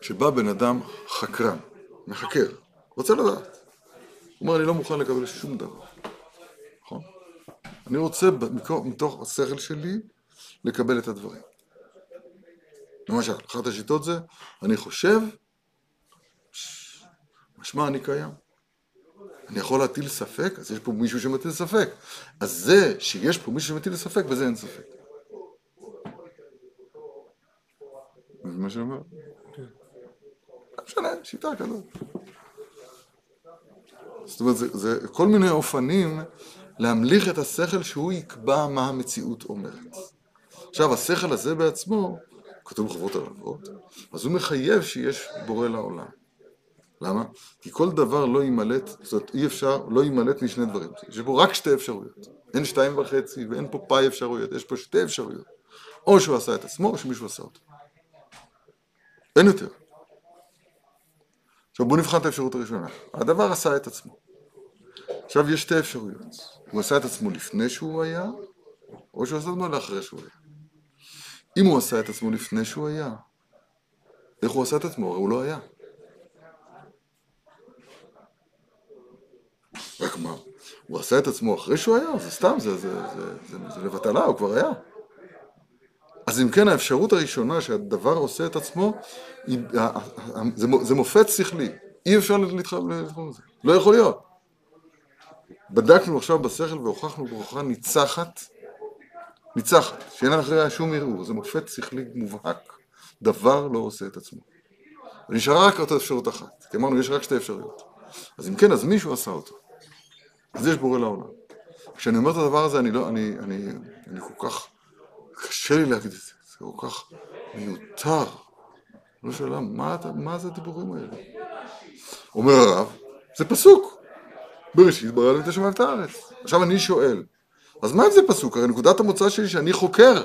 כשבא בן אדם חקרן, מחקר, רוצה לדעת, הוא אומר, אני לא מוכן לקבל שום דבר? אני רוצה מתוך השכל שלי לקבל את הדברים. למשל, אחת השיטות זה, אני חושב, משמע אני קיים. אני יכול להטיל ספק, אז יש פה מישהו שמטיל ספק. אז זה שיש פה מישהו שמטיל ספק, בזה אין ספק. זה מה שאני אומר? לא משנה, שיטה כזאת. זאת אומרת, זה, זה כל מיני אופנים להמליך את השכל שהוא יקבע מה המציאות אומרת. עכשיו, השכל הזה בעצמו, כתוב בחברות הלבבות, אז הוא מחייב שיש בורא לעולם. למה? כי כל דבר לא יימלט, זאת אומרת, אי אפשר, לא יימלט משני דברים. יש פה רק שתי אפשרויות. אין שתיים וחצי ואין פה פאי אפשרויות, יש פה שתי אפשרויות. או שהוא עשה את עצמו, או שמישהו עשה אותו. אין יותר. עכשיו בואו נבחן את האפשרות הראשונה. הדבר עשה את עצמו. עכשיו יש שתי אפשרויות. הוא עשה את עצמו לפני שהוא היה, או שהוא עשה את עצמו לאחרי שהוא היה. אם הוא עשה את עצמו לפני שהוא היה, איך הוא עשה את עצמו? הרי הוא לא היה. רק מה? הוא עשה את עצמו אחרי שהוא היה? זה סתם, זה, זה, זה, זה, זה לבטלה, הוא כבר היה. אז אם כן, האפשרות הראשונה שהדבר עושה את עצמו, היא, זה, זה מופת שכלי. אי אפשר להתחבר לזה. לא יכול להיות. בדקנו עכשיו בשכל והוכחנו בהוכחה ניצחת, ניצחת, שאין אחריה שום ערעור. זה מופת שכלי מובהק. דבר לא עושה את עצמו. ונשארה רק אותה אפשרות אחת. כי אמרנו, יש רק שתי אפשרויות. אז אם כן, אז מישהו עשה אותו. אז יש בורא לעולם. כשאני אומר את הדבר הזה, אני לא, אני, אני, אני כל כך, קשה לי להגיד את זה, זה כל כך מיותר. לא שאלה, מה, מה זה הדיבורים האלה? אומר הרב, זה פסוק. בראשית ברא אלוהים את השמיים ואת הארץ. עכשיו אני שואל, אז מה אם זה פסוק? הרי נקודת המוצא שלי שאני חוקר.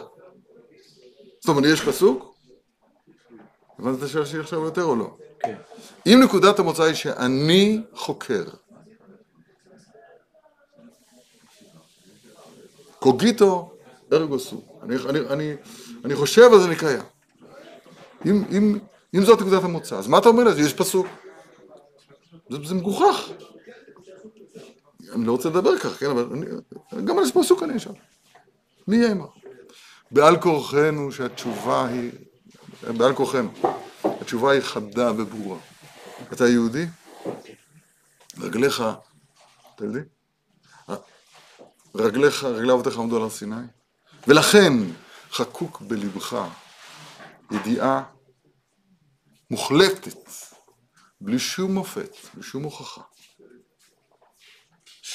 זאת אומרת, יש פסוק? הבנת את השאלה שלי עכשיו יותר או לא? כן. אם נקודת המוצא היא שאני חוקר, קוגיטו ארגו סו, אני, אני, אני, אני חושב אז אני קיים. אם, אם, אם זאת נקודת המוצא, אז מה אתה אומר לזה? יש פסוק. זה, זה מגוחך. אני לא רוצה לדבר כך, כן, אבל אני, גם על פסוק אני אשאל. מי יהיה עמך? בעל כורחנו שהתשובה היא, בעל כורחנו, התשובה היא חדה וברורה. אתה יהודי? רגליך, אתה יהודי? רגליך, רגלי אבותיך עמדו על הר סיני? ולכן חקוק בלבך ידיעה מוחלטת, בלי שום מופת, בלי שום הוכחה,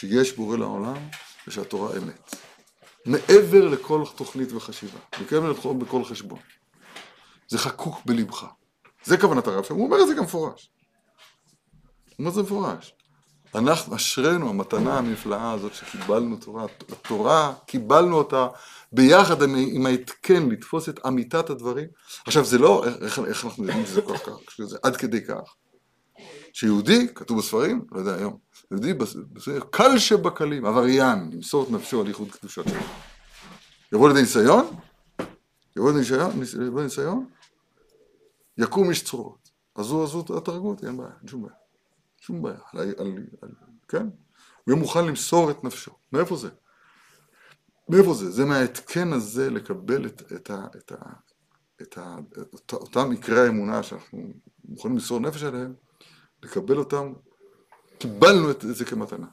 שיש בורא לעולם ושהתורה אמת. מעבר לכל תוכנית וחשיבה, מעבר לכל בכל חשבון. זה חקוק בלבך. זה כוונת הרב שם, הוא אומר את זה גם מפורש. הוא אומר את זה מפורש. אנחנו, אשרינו, המתנה הנפלאה הזאת שקיבלנו תורה, התורה, קיבלנו אותה ביחד עם ההתקן לתפוס את אמיתת הדברים. עכשיו זה לא, איך, איך אנחנו יודעים שזה כל כך, שזה עד כדי כך. שיהודי, כתוב בספרים, לא יודע היום, יהודי בספרים, קל שבקלים, עבריין, למסור את נפשו על ייחוד קדושת שלו. יבוא לידי ניסיון, יבוא לידי ניסיון, יקום איש צרורות. אז תהרגו אותי, אין בעיה, אין שום בעיה. שום בעיה, על, על, על, כן? הוא יהיה מוכן למסור את נפשו. מאיפה זה? מאיפה זה? זה מההתקן הזה לקבל את, את, ה, את, ה, את, ה, את אותם עיקרי האמונה שאנחנו מוכנים למסור נפש עליהם, לקבל אותם, קיבלנו את זה כמתנה.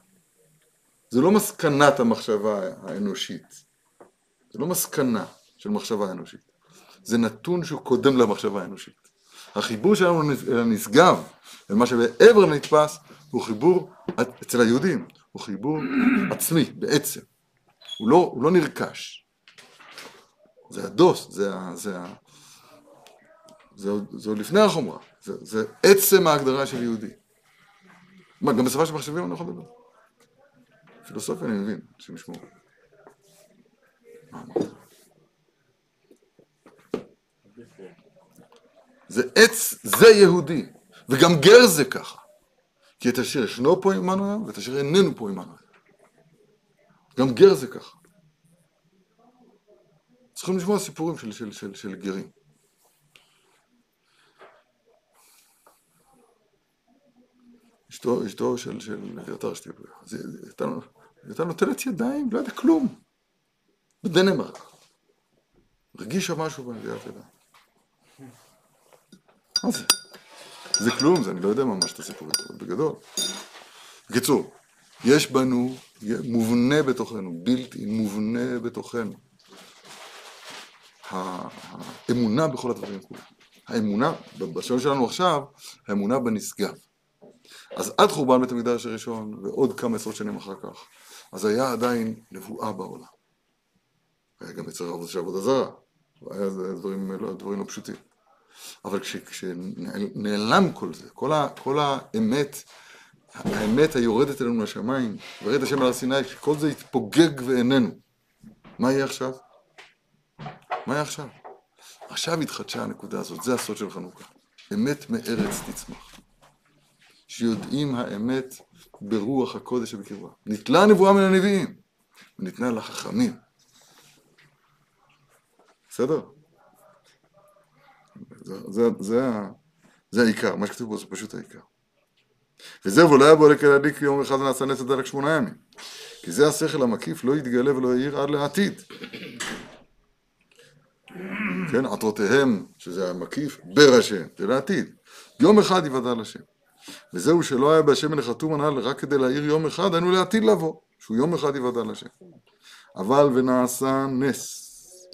זה לא מסקנת המחשבה האנושית, זה לא מסקנה של מחשבה אנושית, זה נתון שהוא קודם למחשבה האנושית. החיבור שלנו אל הנשגב, אל מה שמעבר לנתפס, הוא חיבור, אצל היהודים, הוא חיבור עצמי, בעצם. הוא לא, הוא לא נרכש. זה הדוס, זה, זה, זה, זה עוד לפני החומרה, זה, זה עצם ההגדרה של יהודי. מה, גם בשפה של מחשבים אני לא יכול לדבר. פילוסופיה אני מבין, אנשים ישמעו. זה עץ, זה יהודי, וגם גר זה ככה. כי את אשר ישנו פה עמנו היום, ואת אשר איננו פה עמנו היום. גם גר זה ככה. צריכים לשמוע סיפורים של, של, של, של גרים. אשתו, אשתו של, של אביתר שטיבלר, הייתה נוטלת ידיים, לא יודע כלום. בדנמרק. הרגישה משהו בנביאת ידיים. מה זה? זה כלום, זה אני לא יודע ממש את הסיפור הזה, בגדול. בקיצור, יש בנו, מובנה בתוכנו, בלתי מובנה בתוכנו. האמונה בכל הדברים כולם. האמונה, בשלום שלנו עכשיו, האמונה בנשגב. אז עד חורבן בית המקדש הראשון, ועוד כמה עשרות שנים אחר כך, אז היה עדיין נבואה בעולם. היה גם יצר עבודה של עבודה זרה, היה דברים לא, דברים לא פשוטים. אבל כש, כשנעלם כל זה, כל, ה, כל האמת, האמת היורדת אלינו לשמיים, ורד השם על הר סיני, כשכל זה יתפוגג ואיננו, מה יהיה עכשיו? מה יהיה עכשיו? עכשיו התחדשה הנקודה הזאת, זה הסוד של חנוכה. אמת מארץ תצמח. שיודעים האמת ברוח הקודש שבקרבה. ניטלה הנבואה מן הנביאים, וניתנה לחכמים. בסדר? זה, זה, זה, זה העיקר, מה שכתוב בו זה פשוט העיקר. וזהו, ולא היה בו להדליק יום אחד ונעשה נס הדלק שמונה ימים. כי זה השכל המקיף לא יתגלה ולא יאיר עד לעתיד. כן, עטרותיהם, שזה המקיף, בר השם, זה לעתיד. יום אחד יוודע לשם. וזהו שלא היה בהשם מן החתום הנ"ל רק כדי להעיר יום אחד, היינו לעתיד לבוא, שהוא יום אחד יוודע לשם. אבל ונעשה נס,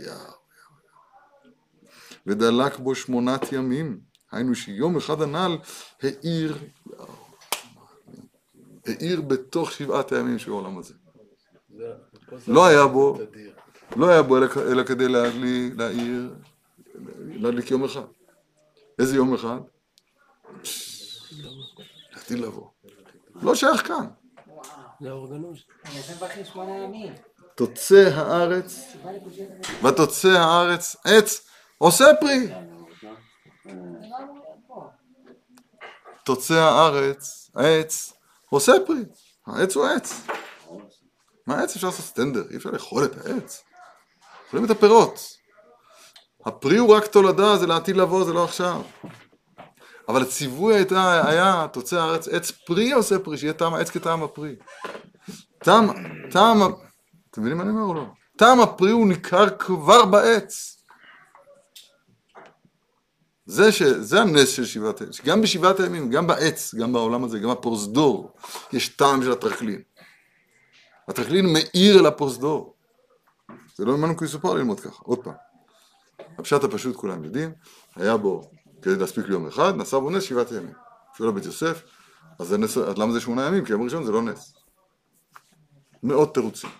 יאו. ודלק בו שמונת ימים, היינו שיום אחד הנ"ל האיר, האיר בתוך שבעת הימים של העולם הזה. לא היה בו, לא היה בו אלא כדי להעיר, להדליק יום אחד. איזה יום אחד? לעתיד לבוא. לא שייך כאן. תוצא הארץ, ותוצא הארץ עץ עושה פרי. תוצא הארץ, העץ, עושה פרי. העץ הוא עץ. מה העץ אפשר לעשות סטנדר? אי אפשר לאכול את העץ. אוכלים את הפירות. הפרי הוא רק תולדה, זה לעתיד לבוא, זה לא עכשיו. אבל הציווי הייתה, היה, תוצא הארץ, עץ פרי עושה פרי, שיהיה טעם העץ כטעם הפרי. טעם, טעם, אתם מבינים מה אני אומר או לא? טעם הפרי הוא ניכר כבר בעץ. זה, ש... זה הנס של שבעת הימים, גם בשבעת הימים, גם בעץ, גם בעולם הזה, גם בפרוזדור, יש טעם של הטרקלין. הטרקלין מאיר אל הפרוזדור. זה לא ממנו כיסופר ללמוד ככה, עוד פעם. הפשט הפשוט כולם יודעים, היה בו, כדי להספיק ליום אחד, נסע בו נס שבעת הימים. שואל לבית יוסף, אז, נס, אז למה זה שמונה ימים? כי יום ראשון זה לא נס. מאות תירוצים.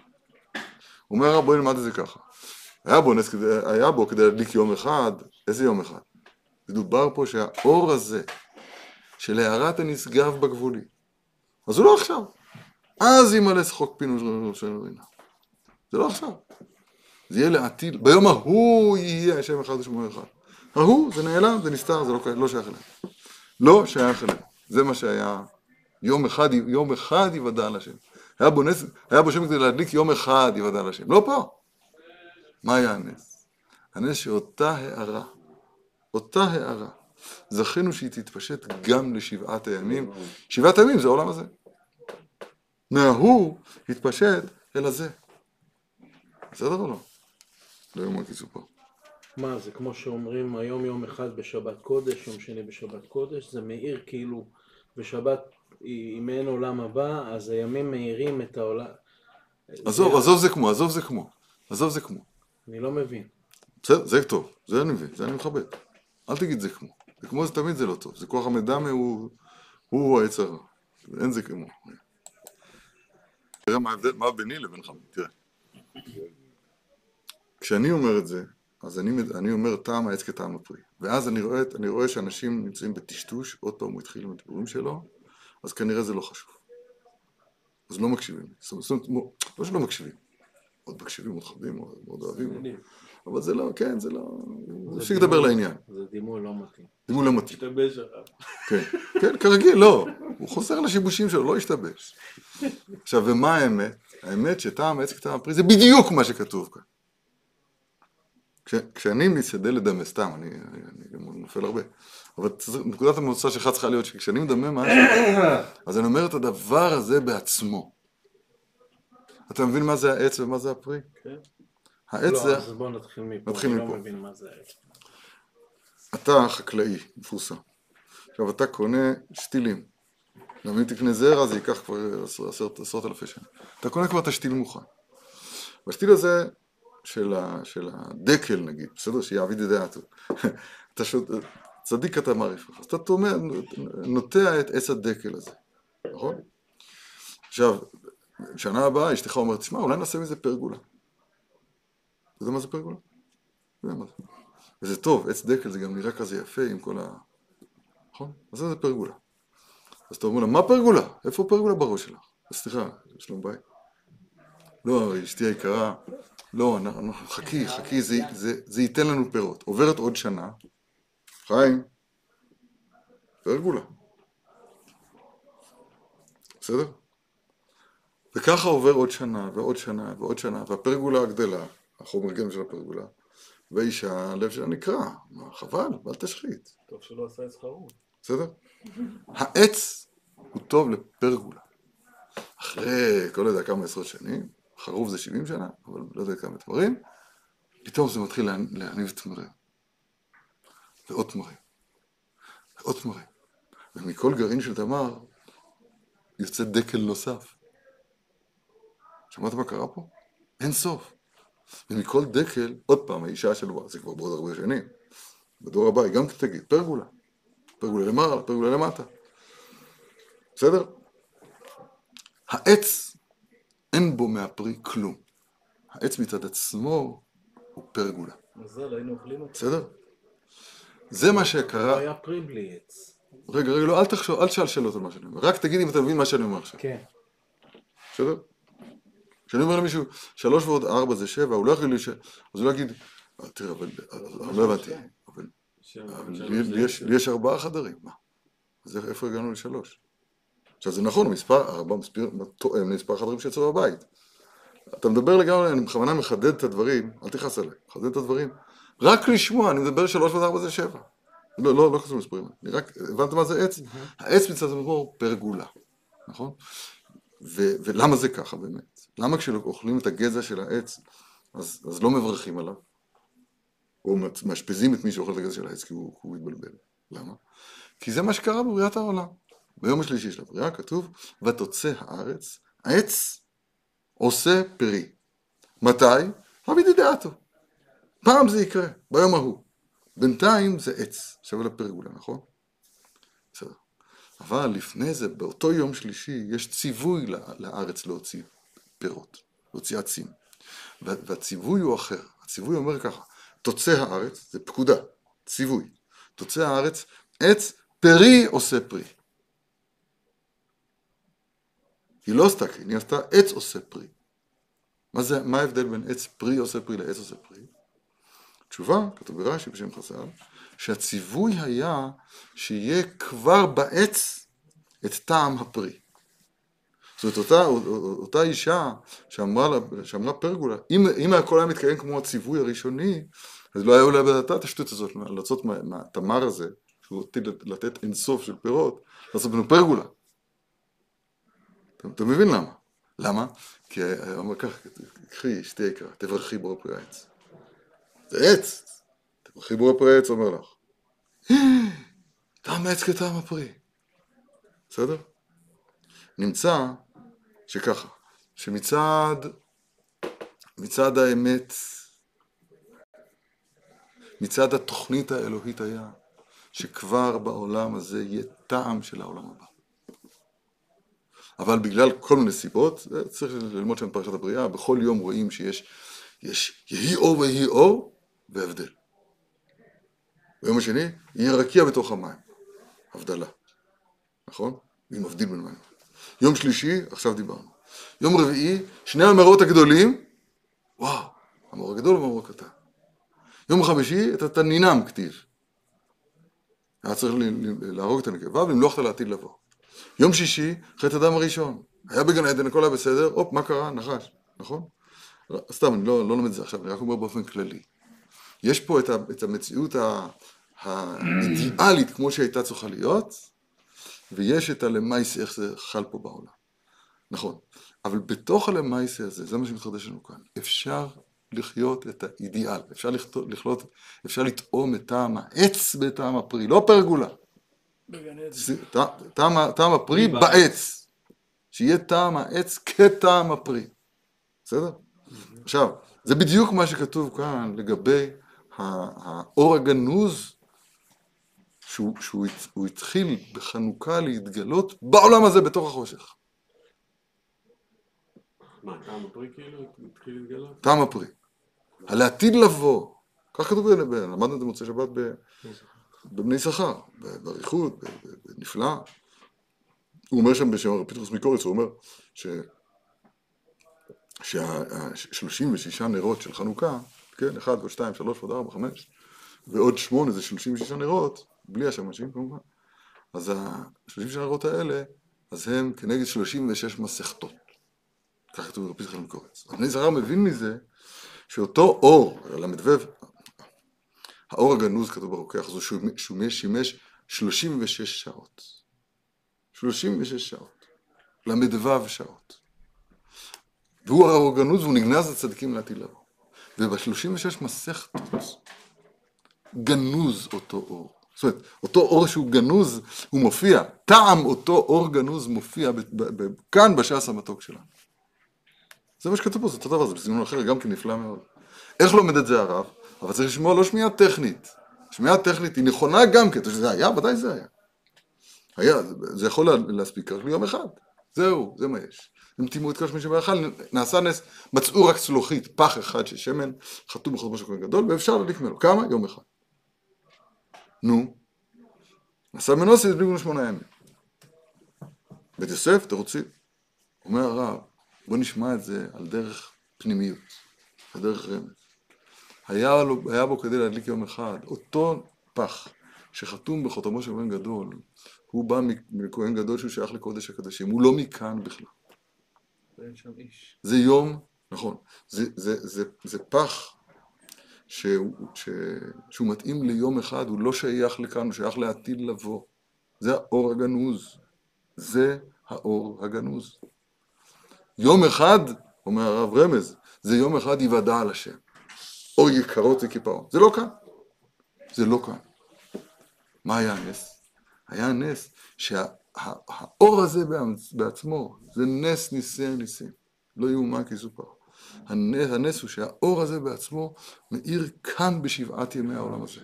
אומר, בואי נלמד את זה ככה. היה בו נס, היה בו כדי להדליק יום אחד, איזה יום אחד? מדובר פה שהאור הזה של הארת הנשגב בגבולי, אז הוא לא עכשיו. אז ימלא שחוק פינו של רינה. זה לא עכשיו. זה יהיה לעתיד, ביום ההוא יהיה השם אחד ושמו אחד. ההוא, זה נעלם, זה נסתר, זה לא, לא שייך אליהם. לא שייך אליהם. זה מה שהיה. יום אחד, יום אחד יוודע על השם. היה בו נס, היה בו שם כדי להדליק יום אחד יוודע על השם. לא פה. מה היה הנס? הנס שאותה הערה אותה הערה. זכינו שהיא תתפשט גם לשבעת הימים. שבעת הימים זה העולם הזה. מההוא התפשט אל הזה. בסדר או לא? לא יאומן כי סופר. מה, זה כמו שאומרים היום יום אחד בשבת קודש, יום שני בשבת קודש, זה מאיר כאילו בשבת היא מעין עולם הבא, אז הימים מאירים את העולם. עזוב, זה- עזוב זה כמו, עזוב זה כמו. עזוב זה כמו. אני לא מבין. בסדר, זה טוב, זה אני מבין, זה אני מכבד. אל תגיד זה כמו. זה כמו זה תמיד זה לא טוב. זה כוח המדמה הוא, הוא העץ הרע. אין זה כמו. תראה מה מה ביני לבינך, תראה. כשאני אומר את זה, אז אני, אני אומר טעם העץ כטעם הפרי. ואז אני רואה, אני רואה שאנשים נמצאים בטשטוש, עוד פעם הוא התחיל עם הדיבורים שלו, אז כנראה זה לא חשוב. אז לא מקשיבים. זאת אומרת, זאת אומרת, לא שלא מקשיבים. עוד מקשיבים, עוד מאוד מאוד אוהבים. אבל זה לא, כן, זה לא... תפסיק לדבר לעניין. זה דימוי לא מתאים. הוא לא מתאים. תשתבש אחריו. כן, כן, כרגיל, לא. הוא חוזר לשיבושים שלו, לא השתבש. עכשיו, ומה האמת? האמת שטעם העץ כטעם הפרי זה בדיוק מה שכתוב כאן. כש, כשאני משתדל לדמה, סתם, אני, אני, אני גם נופל הרבה, אבל נקודת המוצא שלך צריכה להיות שכשאני מדמה משהו, אז אני אומר את הדבר הזה בעצמו. אתה מבין מה זה העץ ומה זה הפרי? כן. העץ לא, זה... אז בוא נתחיל מפה, נתחיל אני לא. מבין מה זה העץ. אתה חקלאי, מפורסם. עכשיו אתה קונה שתילים. גם אם תקנה זרע זה ייקח כבר עשרת עשרות אלפי שנה. אתה קונה כבר את השתיל מוכן. והשתיל הזה של, ה, של הדקל נגיד, בסדר? שיעביד את דעתו. אתה שות... צדיק אתה מעריף. אז אתה תומע, נוטע את עץ הדקל הזה, נכון? עכשיו, שנה הבאה אשתך אומרת, תשמע, אולי נעשה מזה פרגולה. אתה יודע מה זה פרגולה? אתה יודע מה זה. וזה טוב, עץ דקל זה גם נראה כזה יפה עם כל ה... נכון? אז זה פרגולה. אז אתה אומר לה, מה פרגולה? איפה פרגולה בראש שלך? סליחה, שלום בית. לא, אשתי היקרה, לא, אנחנו, חכי, חכי, זה, זה, זה ייתן לנו פירות. עוברת עוד שנה, חיים, פרגולה. בסדר? וככה עובר עוד שנה ועוד שנה ועוד שנה, והפרגולה גדלה, החומר גלם של הפרגולה, ואישה, הלב שלה נקרע, מה, חבל, אל תשחית, טוב שלא עשה את שכרו. בסדר? העץ הוא טוב לפרגולה. אחרי, כל יודע כמה עשרות שנים, חרוב זה 70 שנה, אבל לא יודע כמה תמרים, פתאום זה מתחיל לה- להניב תמרים. ועוד תמרים. ועוד תמרים. ומכל גרעין של תמר יוצא דקל נוסף. שמעת מה קרה פה? אין סוף. ומכל דקל, עוד פעם, האישה שלו, זה כבר בעוד הרבה שנים, בדור הבא היא גם תגיד, פרגולה. פרגולה למעלה, פרגולה למטה. בסדר? העץ, אין בו מהפרי כלום. העץ מצד עצמו הוא פרגולה. מזל, היינו אוכלים אותו. בסדר? זה מה לא שקרה... היה פרי בלי עץ. רגע, רגע, לא, אל תחשוב, אל תשאל שאלות על מה שאני אומר. רק תגיד אם אתה מבין מה שאני אומר עכשיו. כן. בסדר? כשאני אומר למישהו, שלוש ועוד ארבע זה שבע, הוא לא יכול להישאר, אז הוא לא יגיד, "אה, תראה, אבל, אבל לא הבנתי, אבל לי- יש- ארבעה חדרים, מה? אז איפה הגענו לשלוש? עכשיו זה נכון, מספר, ארבע מספר, תואם למספר החדרים שיצאו בבית. אתה מדבר לגמרי, אני בכוונה מחדד את הדברים, אל תכעס עליי, מחדד את הדברים. רק לשמוע, אני מדבר שלוש ועוד ארבע זה שבע. לא, לא, לא כזה מספרים, אני רק, הבנת מה זה עץ? העץ מצד הוא פרגולה, נכון? ו- ולמה זה ככה באמת? למה כשאוכלים את הגזע של העץ, אז, אז לא מברכים עליו? או מאשפזים את מי שאוכל את הגזע של העץ כי הוא, הוא מתבלבל. למה? כי זה מה שקרה בבריאת העולם. ביום השלישי של הבריאה כתוב, ותוצא הארץ, העץ עושה פרי. מתי? רבי דעתו. פעם זה יקרה, ביום ההוא. בינתיים זה עץ, שווה לפרגולה, נכון? בסדר. אבל לפני זה, באותו יום שלישי, יש ציווי לארץ להוציא פירות, להוציא עצים. וה- והציווי הוא אחר. הציווי אומר ככה, תוצא הארץ, זה פקודה, ציווי. תוצא הארץ, עץ פרי עושה פרי. היא לא עשתה כן, היא עשתה עץ עושה פרי. מה, זה, מה ההבדל בין עץ פרי עושה פרי לעץ עושה פרי? תשובה, כתוב ברש"י בשם חז"ל, שהציווי היה שיהיה כבר בעץ את טעם הפרי. זאת אומרת, אותה, אותה אישה שאמרה, לה- שאמרה פרגולה, אם, אם הכל היה מתקיים כמו הציווי הראשוני, אז לא היה עולה בדעתה את השטות הזאת, מה- מהתמר הזה, שהוא עתיד לתת אינסוף של פירות, לעשות ממנו פרגולה. אתה, מבין למה? למה? כי הוא אומר ככה, קחי אשתי יקרה, תברכי בורא פרי העץ. זה עץ, תברכי בורא פרי העץ, אומר לך. טעם העץ כטעם הפרי. בסדר? נמצא שככה, שמצד מצד האמת, מצד התוכנית האלוהית היה שכבר בעולם הזה יהיה טעם של העולם הבא. אבל בגלל כל מיני סיבות, צריך ללמוד שם פרשת הבריאה, בכל יום רואים שיש יש יהי אור ויהי אור והבדל. ביום השני, יהיה רקיע בתוך המים, הבדלה, נכון? מי מבדיל בין מים. יום שלישי, עכשיו דיברנו. יום רביעי, שני המאורות הגדולים, וואו, המאור הגדול והמאור הקטן. יום חמישי, את התנינם כתיב. היה צריך להרוג את הנקבה ולמלוך אותה לעתיד לבוא. יום שישי, חטא הדם הראשון. היה בגן עדן, הכל היה בסדר, הופ, מה קרה? נחש, נכון? סתם, אני לא, לא לומד את זה עכשיו, אני רק אומר באופן כללי. יש פה את, ה, את המציאות האידיאלית כמו שהייתה צריכה להיות, ויש את הלמייס, איך זה חל פה בעולם. נכון, אבל בתוך הלמייסה הזה, זה מה שמתחדש לנו כאן, אפשר לחיות את האידיאל, אפשר לחיות, אפשר לטעום את טעם העץ בטעם הפרי, לא פרגולה. טעם הפרי בעץ, שיהיה טעם העץ כטעם הפרי, בסדר? עכשיו, זה בדיוק מה שכתוב כאן לגבי האור הגנוז, שהוא, שהוא התחיל בחנוכה להתגלות בעולם הזה בתוך החושך. מה, טעם הפרי כאילו התחיל להתגלות? טעם הפרי. על העתיד לבוא. כך כתוב, למדנו את זה מוצאי שבת בבני שכר, באריכות, בנפלא. הוא אומר שם בשם פטרוס מקוריץ, הוא אומר ש... שה-36 נרות של חנוכה, כן, 1 ועוד 2, 3 ועוד 4, 5, ועוד 8 זה 36 נרות, בלי השמשים כמובן, אז ה-36 נרות האלה, אז הם כנגד 36 מסכתות. כך כתוב ברבי זכרון קורץ. בני זרר מבין מזה שאותו אור, ל"ו, האור הגנוז כתוב ברוקח, זה שהוא שימש 36 שעות. 36 שעות. ל"ו שעות. והוא האור הגנוז והוא נגנז לצדיקים לבוא. וב-36 מסכתות גנוז אותו אור. זאת אומרת, אותו אור שהוא גנוז, הוא מופיע, טעם אותו אור גנוז מופיע כאן בש"ס המתוק שלנו. זה מה שכתוב פה, זה אותו דבר, זה בסגנון אחר, גם כן נפלא מאוד. איך לומד את זה הרב? אבל צריך לשמוע לא שמיעה טכנית. שמיעה טכנית היא נכונה גם כן, זה היה, ודאי זה היה. היה, זה יכול להספיק רק ליום אחד. זהו, זה מה יש. הם טימאו את כל שמי שבאכל, נעשה נס, מצאו רק צלוחית, פח אחד של שמן, חתום של כהן גדול, ואפשר להדליק ממנו. כמה? יום אחד. נו. נסע מנוסי, הדליקו שמונה ימים. בית יוסף, תרוצים. אומר הרב, בוא נשמע את זה על דרך פנימיות, על דרך רמז. היה, לו, היה בו כדי להדליק יום אחד, אותו פח שחתום בחותמו של כהן גדול, הוא בא מכהן גדול שהוא שייך לקודש הקדשים, הוא לא מכאן בכלל. זה יום, נכון, זה, זה, זה, זה, זה פח שהוא, ש, שהוא מתאים ליום אחד, הוא לא שייך לכאן, הוא שייך לעתיד לבוא. זה האור הגנוז, זה האור הגנוז. יום אחד, אומר הרב רמז, זה יום אחד יוודע על השם. או יקרות וקיפאון. זה לא כאן. זה לא כאן. מה היה הנס? היה הנס שהאור הזה בעצמו, זה נס ניסי הניסים. לא יאומן כי סופר. הנס, הנס הוא שהאור הזה בעצמו מאיר כאן בשבעת ימי העולם הזה.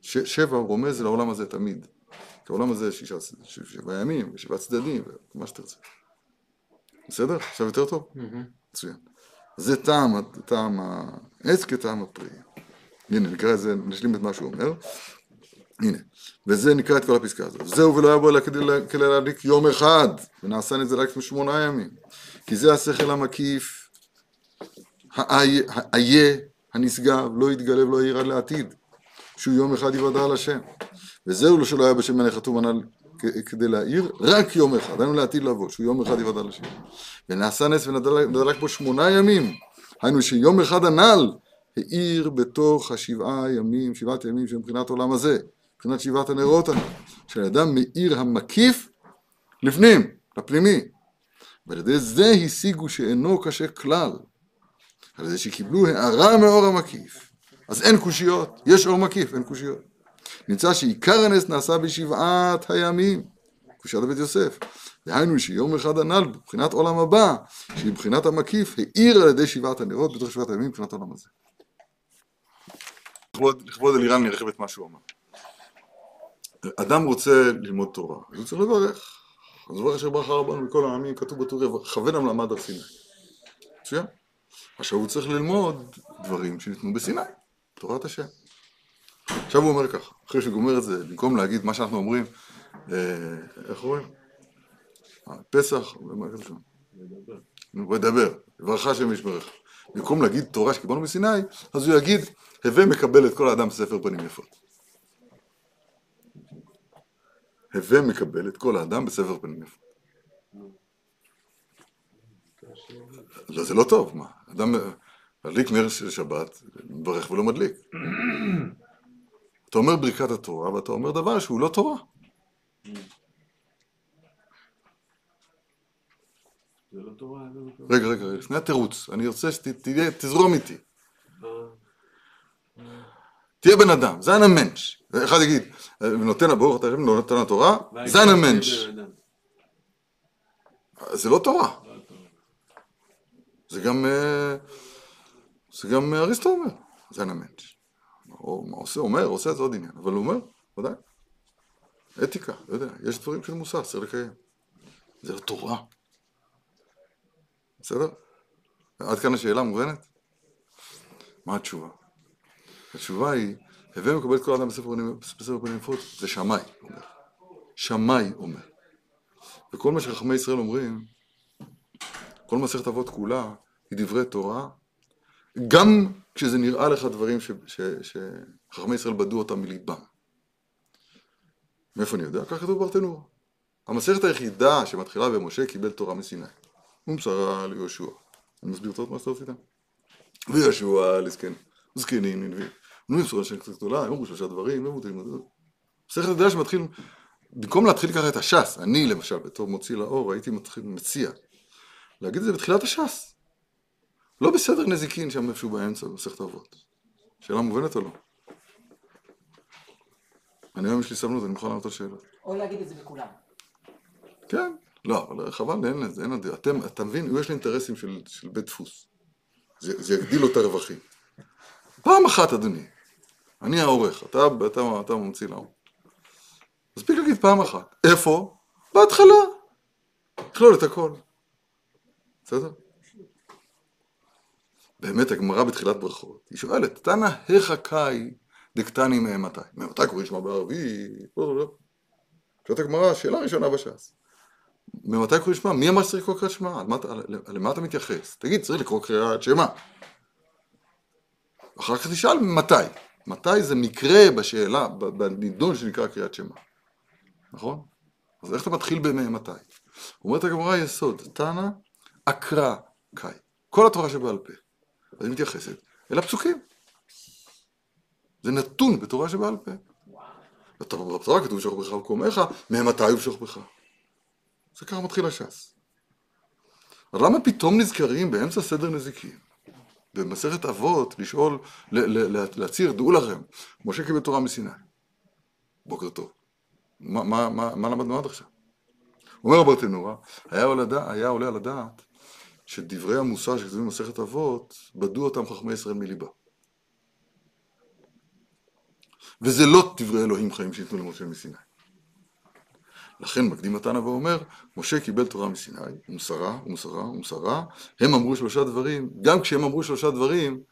ש, שבע רומז לעולם הזה תמיד. כי העולם הזה שישה, שבעה ימים, ושבעה צדדים, ומה שתרצה. בסדר? עכשיו יותר טוב? מצוין. זה טעם, טעם העץ כטעם הפרי. הנה, נקרא את זה, נשלים את מה שהוא אומר. הנה, וזה נקרא את כל הפסקה הזאת. זהו ולא בו אלא כדי להדליק יום אחד, ונעשה את זה רק שמונה ימים. כי זה השכל המקיף, האיה, הנשגב, לא יתגלה ולא יראה לעתיד, שהוא יום אחד יוודע על השם. וזהו לא שלא היה בשם מלך חתום הנ"ל כדי להעיר רק יום אחד, היינו לעתיד לבוא, שהוא יום אחד יוודע לשם. ונעשה נס ונדלק בו שמונה ימים, היינו שיום אחד הנ"ל האיר בתוך השבעה ימים, שבעת ימים שמבחינת עולם הזה, מבחינת שבעת הנרות הנ"ל, שהאדם מאיר המקיף לפנים, לפנימי, ועל ידי זה השיגו שאינו קשה כלל. על ידי שקיבלו הערה מאור המקיף. אז אין קושיות, יש אור מקיף, אין קושיות. נמצא שעיקר הנס נעשה בשבעת הימים, קושיית בית יוסף. דהיינו שיום אחד הנ"ל, בבחינת עולם הבא, שהיא בחינת המקיף, האיר על ידי שבעת הנרות בתוך שבעת הימים מבחינת העולם הזה. לכבוד, לכבוד אלירן נרחב את מה שהוא אמר. אדם רוצה ללמוד תורה, אז הוא צריך לברך. אז הוא אשר ברכה רבנו מכל העמים, כתוב בטור, כוון למד הר סיני. מצוין. עכשיו הוא צריך ללמוד דברים שניתנו בסיני, תורת השם. עכשיו הוא אומר ככה, אחרי שהוא גומר את זה, במקום להגיד מה שאנחנו אומרים, אה, איך אומרים? אה, פסח, ומה כזה שם? ודבר, יברך השם ישברך. במקום להגיד תורה שקיבלנו מסיני, אז הוא יגיד, הווה מקבל את כל האדם בספר פנים יפות. הווה מקבל את כל האדם בספר פנים יפות. לא, זה לא טוב, מה? אדם מדליק נר של שבת, מברך ולא מדליק. אתה אומר ברכת התורה, ואתה אומר דבר שהוא לא תורה. רגע, רגע, לפני התירוץ, אני רוצה שתזרום איתי. תהיה בן אדם, זה המנש. אחד יגיד, נותן ברוך אתה השם, נותן התורה, זה המנש. זה לא תורה. זה גם, אה, זה גם אריסטו אומר, זה המנש. או מה עושה, אומר, עושה, זה עוד עניין, אבל הוא אומר, ודאי. אתיקה, לא יודע, יש דברים של מוסר, צריך לקיים. זה לא תורה. בסדר? עד כאן השאלה מובנת? מה התשובה? התשובה היא, הווה מקבל את כל האדם בספר פנים יפות, זה שמאי אומר. שמאי אומר. וכל מה שחכמי ישראל אומרים, כל מסכת אבות כולה, היא דברי תורה, גם כשזה נראה לך דברים שחכמי ישראל בדו אותם מליבם. מאיפה אני יודע? כך כתוב ברטנורה. המסכת היחידה שמתחילה במשה קיבל תורה מסיני. ומסרה ליהושע. אני מסביר טוב מה שאתה עשית? ויהושע לזקן, זקנים ננבי. ומסורה של קצת גדולה, אמרו שלושה דברים, לא מותרים. מסכת הדעה שמתחיל, במקום להתחיל ככה את הש"ס, אני למשל, בתור מוציא לאור, הייתי מציע, להגיד את זה בתחילת הש"ס. לא בסדר נזיקין שם איפשהו באמצע, במסכת אבות. שאלה מובנת או לא? אני היום יש לי סבלנות, אני מוכן לענות על שאלות. או להגיד את זה בכולם. כן, לא, אבל חבל, אין לזה, אין לזה. אתם, אתה מבין, יש לי אינטרסים של, של בית דפוס. זה, זה יגדיל לו את הרווחים. פעם אחת, אדוני, אני העורך, אתה, אתה, אתה ממציא לאור. מספיק להגיד פעם אחת. איפה? בהתחלה. תכלול את הכל. בסדר? באמת, הגמרא בתחילת ברכות, היא שואלת, תנא היכא קאי דקטני מאימתי? מאימתי קוראים שמע בערבית? לא, לא, לא. שואלת הגמרא, שאלה ראשונה בש"ס. ממתי קוראים שמע? מי אמר שצריך לקרוא קריאת שמע? למה אתה מתייחס? תגיד, צריך לקרוא קריאת שמע. אחר כך תשאל מתי. מתי זה מקרה בשאלה, בנידון שנקרא קריאת שמע. נכון? אז איך אתה מתחיל במתי? אומרת הגמרא יסוד, תנא אקרא קאי. כל התורה שבעל פה. אז היא מתייחסת אל הפסוקים. זה נתון בתורה שבעל פה. בתורה בתורה כתוב שוך בך וקומך, ממתי הוא שוך בך? זה ככה מתחיל הש"ס. למה פתאום נזכרים באמצע סדר נזיקים? במסכת אבות, לשאול, להצהיר, דעו לכם, משה קיבל תורה מסיני. בוקר טוב. מה, למדנו עד עכשיו? אומר הדע- היה עולה על הדעת שדברי המוסר שכתובים במסכת אבות, בדו אותם חכמי ישראל מליבה. וזה לא דברי אלוהים חיים שניתנו למשה מסיני. לכן מקדים התנא ואומר, משה קיבל תורה מסיני, ומסרה, ומסרה, ומסרה, הם אמרו שלושה דברים, גם כשהם אמרו שלושה דברים,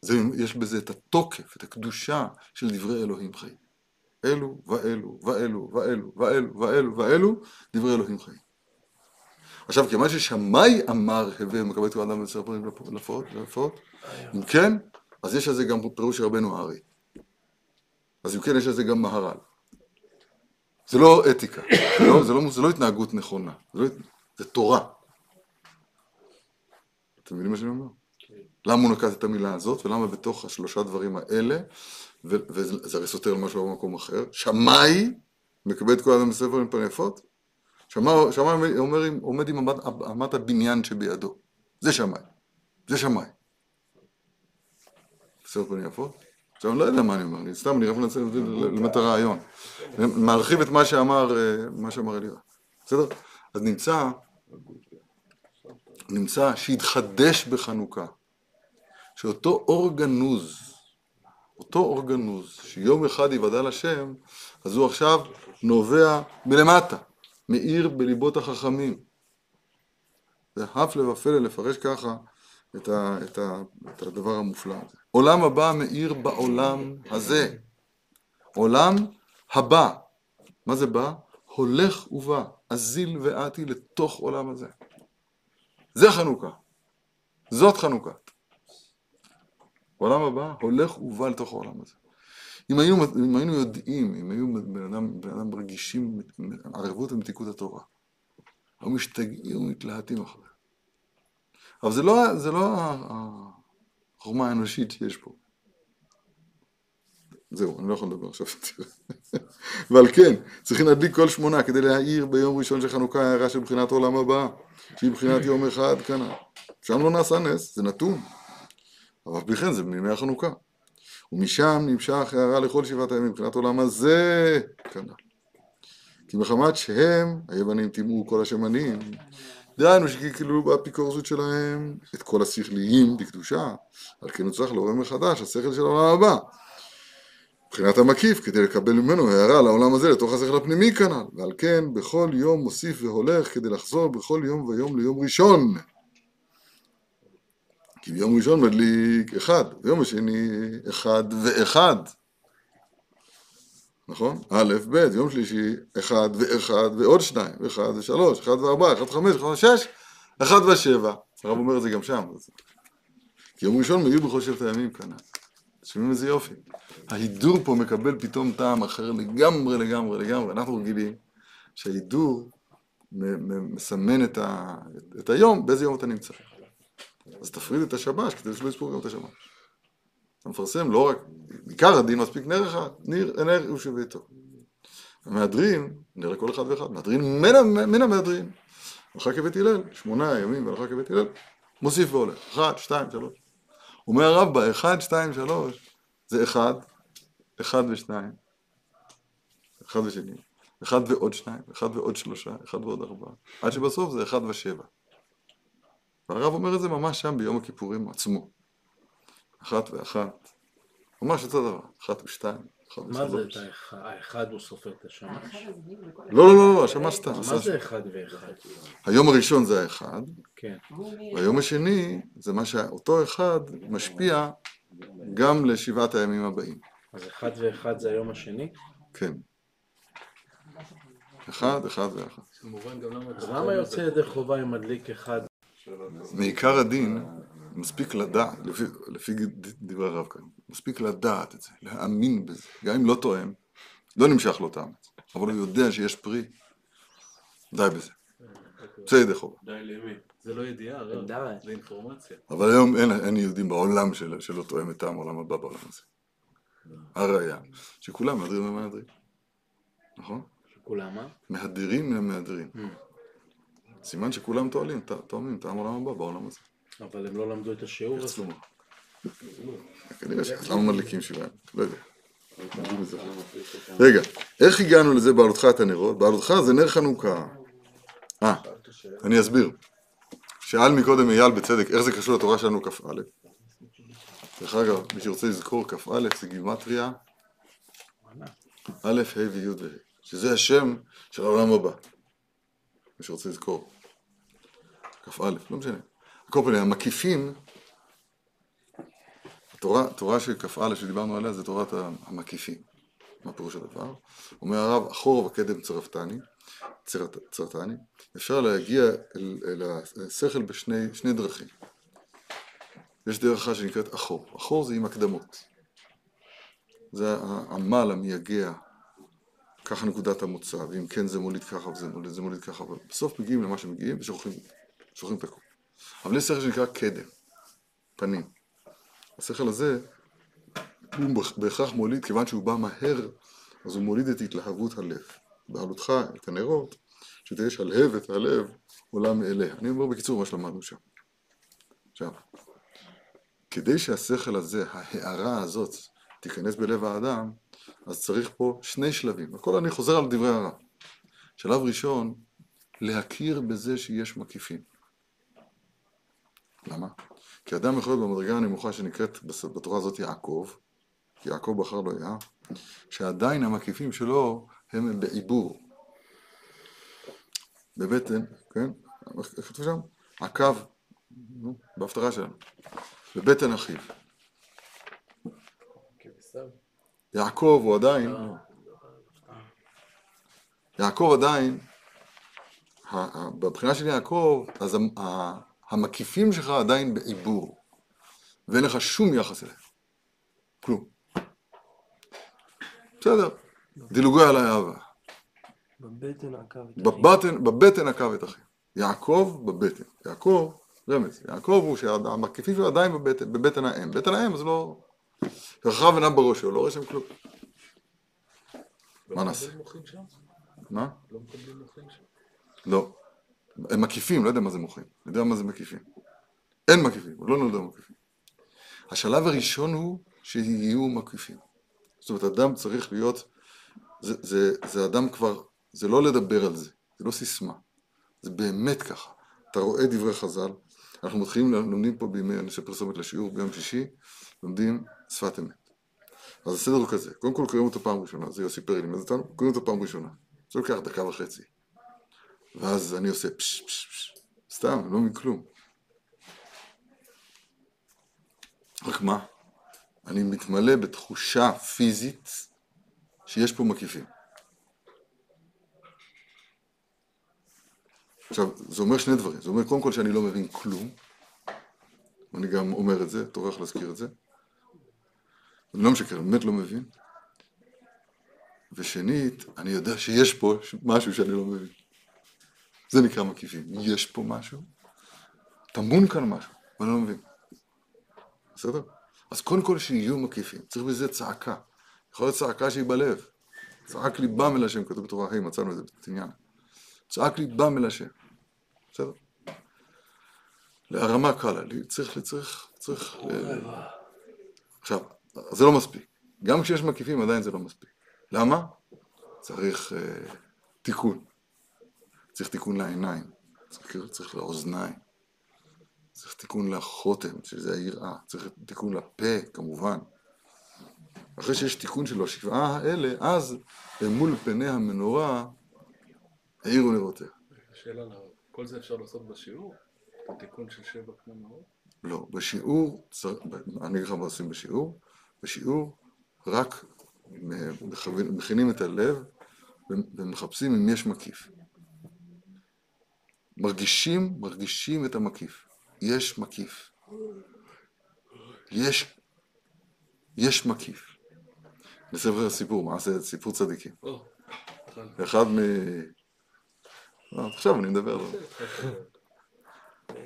זה, יש בזה את התוקף, את הקדושה של דברי אלוהים חיים. אלו ואלו ואלו ואלו ואלו ואלו ואלו דברי אלוהים חיים. עכשיו, כיוון ששמאי אמר הווה מקבל את כל האדם בספר פנים לפות, אם כן, אז יש על זה גם פירוש של רבנו הארי. אז אם כן, יש על זה גם מהר"ל. זה לא אתיקה, זה לא, זה לא, זה לא התנהגות נכונה, זה, לא, זה תורה. אתם מבינים מה שאני אומר? למה הוא נקט את המילה הזאת, ולמה בתוך השלושה דברים האלה, וזה הרי סותר למשהו במקום אחר, שמאי מקבל את כל האדם בספר עם פני יפות, שמאי אומר, עומד עם אמת, אמת הבניין שבידו. זה שמאי. זה שמאי. בסדר פנים יפות? עכשיו אני לא יודע מה אני אומר, אני סתם, אני רק מנסה ללמד את הרעיון. מרחיב את מה שאמר, אה, מה שאמר אלירן. בסדר? אז נמצא, נמצא שהתחדש בחנוכה, שאותו אור גנוז, אותו אור גנוז, שיום אחד יוודע לשם, אז הוא עכשיו נובע מלמטה, מאיר בליבות החכמים. זה הפלא ופלא לפרש ככה את, ה, את, ה, את הדבר המופלא הזה. עולם הבא מאיר בעולם הזה. עולם הבא. מה זה בא? הולך ובא, אזיל ואתי לתוך עולם הזה. זה חנוכה. זאת חנוכה. עולם הבא הולך ובא לתוך העולם הזה. אם היינו, אם היינו יודעים, אם היו בן אדם, בן אדם רגישים ערבות ומתיקות התורה, היו משתגעים ומתלהטים אחריה. אבל זה לא, זה לא החוכמה האנושית שיש פה. זהו, אני לא יכול לדבר עכשיו. ועל כן, צריכים להדליק כל שמונה כדי להאיר ביום ראשון של חנוכה הערה של בחינת עולם הבא, שהיא בחינת יום אחד כאן. שם לא נעשה נס, זה נתון. אבל בכן זה מימי החנוכה. ומשם נמשך הערה לכל שבעת הימים מבחינת עולם הזה כנ"ל. כי מחמת שהם, היוונים טימאו כל השמנים, דהיינו שכאילו באפיקורסות שלהם את כל השכליים בקדושה, על כן הוא צריך לעורר מחדש השכל של העולם הבא. מבחינת המקיף, כדי לקבל ממנו הערה לעולם הזה, לתוך השכל הפנימי כנ"ל, ועל כן בכל יום מוסיף והולך כדי לחזור בכל יום ויום ליום ראשון. כי ביום ראשון מדליק אחד, ביום השני אחד ואחד. נכון? א', ב', יום שלישי, אחד ואחד ועוד שניים, אחד ושלוש, אחד וארבע, אחד וחמש, אחד ושש, אחד ושבע. הרב אומר את זה גם שם. כי יום ראשון בכל שבט הימים כנ"ל. שומעים איזה יופי. ההידור פה מקבל פתאום טעם אחר לגמרי, לגמרי, לגמרי. אנחנו רגילים שההידור מסמן את, ה... את היום, באיזה יום אתה נמצא. אז תפריד את השבש כדי שלא יספור גם את השמש. אתה מפרסם לא רק, עיקר הדין מספיק נר אחד, נר, נר הוא שביתו. המהדרין, נראה כל אחד ואחד, מהדרין מן המהדרין. הלכה כבית הלל, שמונה ימים והלכה כבית הלל, מוסיף והולך, אחד, שתיים, שלוש. אומר הרב בה, אחד, שתיים, שלוש, זה אחד, אחד ושניים, אחד ושני, אחד ועוד שניים, אחד ועוד שלושה, אחד ועוד ארבעה, עד שבסוף זה אחד ושבע. והרב אומר את זה ממש שם ביום הכיפורים עצמו. אחת ואחת, ממש אותו דבר, אחת ושתיים, מה זה. את האחד? האחד הוא סופר את השמש? לא, לא, לא, לא, השמש סתם. מה זה אחד ואחד? היום הראשון זה האחד, כן. והיום השני זה מה שאותו אחד משפיע גם לשבעת הימים הבאים. אז אחד ואחד זה היום השני? כן. אחד, אחד ואחת. אז למה יוצא ידי חובה אם מדליק אחד? מעיקר הדין, מספיק לדעת, לפי, לפי דברי הרב כאן, מספיק לדעת את זה, להאמין בזה, גם אם לא תואם, לא נמשך לו טעם, אבל הוא יודע שיש פרי, די בזה. יוצא ידי חובה. די למי? זה לא ידיעה. זה אינפורמציה. אבל היום אין, אין יהודים בעולם של, שלא תואם את טעם העולם הבא בעולם הזה. הראיה, שכולם מהדרים ומהדרים. נכון? כולם מה? מהדרים הם מהדרים. סימן שכולם תואלים, ת- תואמים טעם העולם הבא בעולם הזה. אבל הם לא למדו את השיעור הזה. אצלו. כנראה שכמה מדליקים שבעה, לא יודע. רגע, איך הגענו לזה בעלותך את הנרות? בעלותך זה נר חנוכה. אה, אני אסביר. שאל מקודם אייל בצדק, איך זה קשור לתורה שלנו כ"א? דרך אגב, מי שרוצה לזכור, כ"א זה גימטריה א', ה' וי' וה', שזה השם של העולם הבא. מי שרוצה לזכור. כ"א, לא משנה. על כל פנים, המקיפים, התורה, התורה של כ"א שדיברנו עליה זה תורת המקיפים. מה פירוש הדבר? אומר הרב, אחור וקדם צרפתני, צרת- צרתני, אפשר להגיע אל, אל השכל בשני שני דרכים. יש דרך אחת שנקראת אחור. אחור זה עם הקדמות. זה העמל המייגע, ככה נקודת המוצא, ואם כן זה מוליד ככה וזה מוליד, זה מוליד ככה, ובסוף מגיעים למה שמגיעים ושוכחים שוכחים את הכל. אבל יש שכל שנקרא קדם, פנים. השכל הזה, הוא בהכרח מוליד, כיוון שהוא בא מהר, אז הוא מוליד את התלהבות הלב. בעלותך את הנרות, שתהיה שלהבת הלב עולה מאליה. אני אומר בקיצור מה שלמדנו שם. עכשיו, כדי שהשכל הזה, ההערה הזאת, תיכנס בלב האדם, אז צריך פה שני שלבים. הכל אני חוזר על דברי הרב. שלב ראשון, להכיר בזה שיש מקיפים. למה? כי אדם יכול להיות במדרגה הנמוכה שנקראת בתורה הזאת יעקב, כי יעקב בחר לו יה, שעדיין המקיפים שלו הם בעיבור. בבטן, כן? איך כתוב שם? עקב, נו, בהפטרה שלנו. בבטן אחיו. יעקב הוא עדיין, יעקב עדיין, בבחינה של יעקב, אז המקיפים שלך עדיין בעיבור, ואין לך שום יחס אליהם. כלום. בסדר, דילוגי על האהבה. בבטן עקב את אחי. בבטן, בבטן עקב את אחיו. יעקב בבטן. יעקב, רמז, יעקב הוא שהמקיפים שלו עדיין בבטן, בבטן האם. בטן האם זה לא... רחב עיניו בראש שלו, לא רואה שם כלום. מה נעשה? מקבלים מוחין שם? מה? לא מקבלים מוחין שם. לא. הם מקיפים, לא יודע מה זה מוחים. אני יודע מה זה מקיפים. אין מקיפים, לא נולדו מקיפים. השלב הראשון הוא שיהיו מקיפים. זאת אומרת, אדם צריך להיות, זה, זה, זה אדם כבר, זה לא לדבר על זה, זה לא סיסמה. זה באמת ככה. אתה רואה דברי חז"ל, אנחנו מתחילים, לומדים פה בימי, אני עושה פרסומת לשיעור ביום שישי, לומדים שפת אמת. אז הסדר הוא כזה, קודם כל קוראים אותו פעם ראשונה, זה יוסי פרל לימד אותנו, קוראים אותו פעם ראשונה. זה לוקח דקה וחצי. ואז אני עושה פש פש פש, סתם, לא מכלום. רק מה? אני מתמלא בתחושה פיזית שיש פה מקיפים. עכשיו, זה אומר שני דברים. זה אומר קודם כל שאני לא מבין כלום, ואני גם אומר את זה, טורח להזכיר את זה. אני לא משקר, אני באמת לא מבין. ושנית, אני יודע שיש פה משהו שאני לא מבין. זה נקרא מקיפים. יש פה משהו, טמון כאן משהו, ואני לא מבין. בסדר? אז קודם כל שיהיו מקיפים. צריך בזה צעקה. יכול להיות צעקה שהיא בלב. צעק ליבם אל השם, כתוב בתורה, היי, מצאנו את זה בתניין. צעק ליבם אל השם. בסדר? להרמה קלה, צריך, צריך, צריך... עכשיו, זה לא מספיק. גם כשיש מקיפים עדיין זה לא מספיק. למה? צריך אה, תיקון. צריך תיקון לעיניים, צריך, צריך לאוזניים, צריך תיקון לחותם, שזה היראה, צריך תיקון לפה, כמובן. אחרי שיש תיקון של השבעה האלה, אז מול פני המנורה האירו נרותיה. שאלה כל זה אפשר לעשות בשיעור? את התיקון של שבע כמו נאור? לא, בשיעור, צר- אני אגיד לך מה עושים בשיעור, בשיעור רק מכינים את הלב ומחפשים אם יש מקיף. מרגישים, מרגישים את המקיף. יש מקיף. יש, יש מקיף. נספר סיפור, מה זה סיפור צדיקים. התחלנו. אחד מ... לא, עכשיו אני מדבר, לא.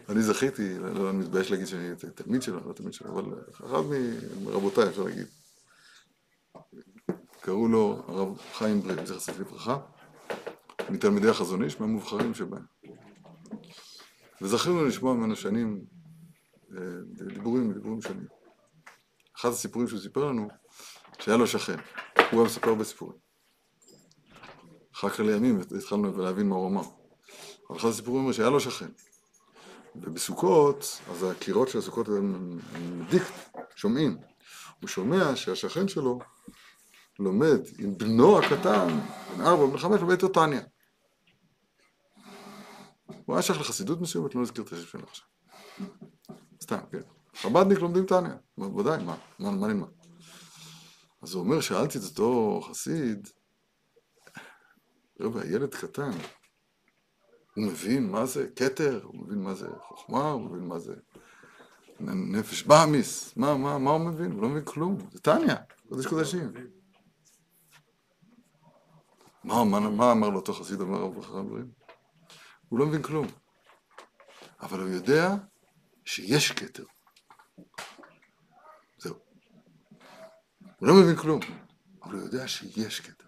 אני זכיתי, לא, לא, אני מתבייש להגיד שאני תלמיד שלו, לא תלמיד שלו, אבל אחד מרבותיי, אפשר להגיד. קראו לו הרב חיים ברם, זכר לברכה, מתלמידי החזון איש, מהמובחרים שבהם. וזכינו לשמוע ממנו שנים, אה, דיבורים, דיבורים שונים. אחד הסיפורים שהוא סיפר לנו, שהיה לו שכן, הוא היה מספר הרבה סיפורים. אחר כך לימים התחלנו להבין מה הוא אמר. אבל אחד הסיפורים אומר שהיה לו שכן. ובסוכות, אז הקירות של הסוכות הם דיקט, שומעים. הוא שומע שהשכן שלו לומד עם בנו הקטן, בן ארבע, בן חמש, איתו טניה. הוא היה שייך לחסידות מסוימת, לא נזכיר את השם שלו עכשיו. סתם, כן. חב"דניק לומדים טניה, בוודאי, מה, מה, מה נלמד? אז הוא אומר, שאלתי את אותו חסיד, רבי, הילד קטן, הוא מבין מה זה כתר, הוא מבין מה זה חוכמה, הוא מבין מה זה נפש באמיס, מה, מה, מה הוא מבין? הוא לא מבין כלום, זה טניה, קודש קודשים. מה, מה, מה אמר לו אותו חסיד, אמר רב חכם דברים? הוא לא מבין כלום, אבל הוא יודע שיש כתר. זהו. הוא לא מבין כלום, אבל הוא יודע שיש כתר.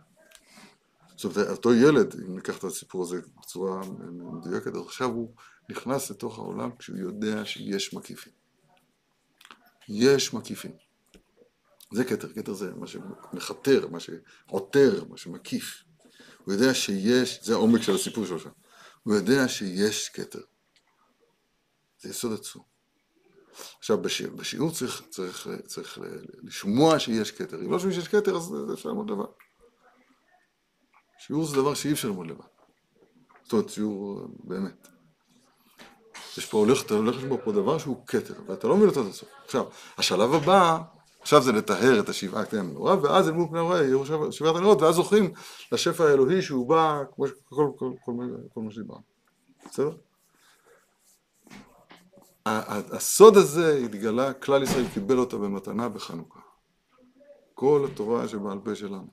אומרת, אותו ילד, אם ניקח את הסיפור הזה בצורה מדויקת, עכשיו הוא נכנס לתוך העולם כשהוא יודע שיש מקיפים. יש מקיפים. זה כתר, כתר זה מה שמכתר, מה שעותר, מה שמקיף. הוא יודע שיש, זה העומק של הסיפור שלו שם. הוא יודע שיש כתר. זה יסוד עצום. עכשיו, בשיעור, בשיעור צריך, צריך, צריך לשמוע שיש כתר. אם לא שומעים שיש כתר, אז אפשר ללמוד לבד. שיעור זה דבר שאי אפשר ללמוד לבד. זאת אומרת, שיעור באמת. יש פה, הולך, אתה הולך לשמוע פה דבר שהוא כתר, ואתה לא מבין אותו עד הסוף. עכשיו, השלב הבא, עכשיו זה לטהר את השבעה קטעי המנורה, ואז אל מול פני המנורה, שבעת הנרות, ואז זוכים לשפע האלוהי שהוא בא, כמו כל, כל, כל, כל, כל מה שדיברנו. בסדר? הסוד הזה התגלה, כלל ישראל קיבל אותה במתנה בחנוכה. כל התורה שבעל פה שלנו,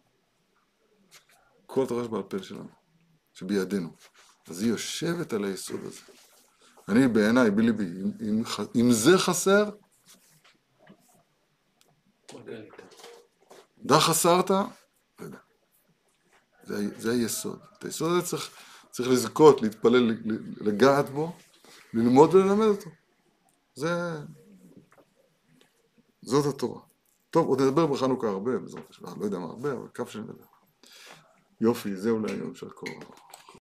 כל התורה שבעל פה שלנו, שבידינו, אז היא יושבת על היסוד הזה. אני בעיניי, בליבי, אם, אם, אם זה חסר, דע חסרת, זה, זה היסוד. את היסוד הזה צריך, צריך לזכות, להתפלל, לגעת בו, ללמוד וללמד אותו. זה... זאת התורה. טוב, עוד נדבר בחנוכה הרבה, בעזרת השם, לא יודע מה הרבה, אבל כף שנדבר. יופי, זה אולי היום של קורא.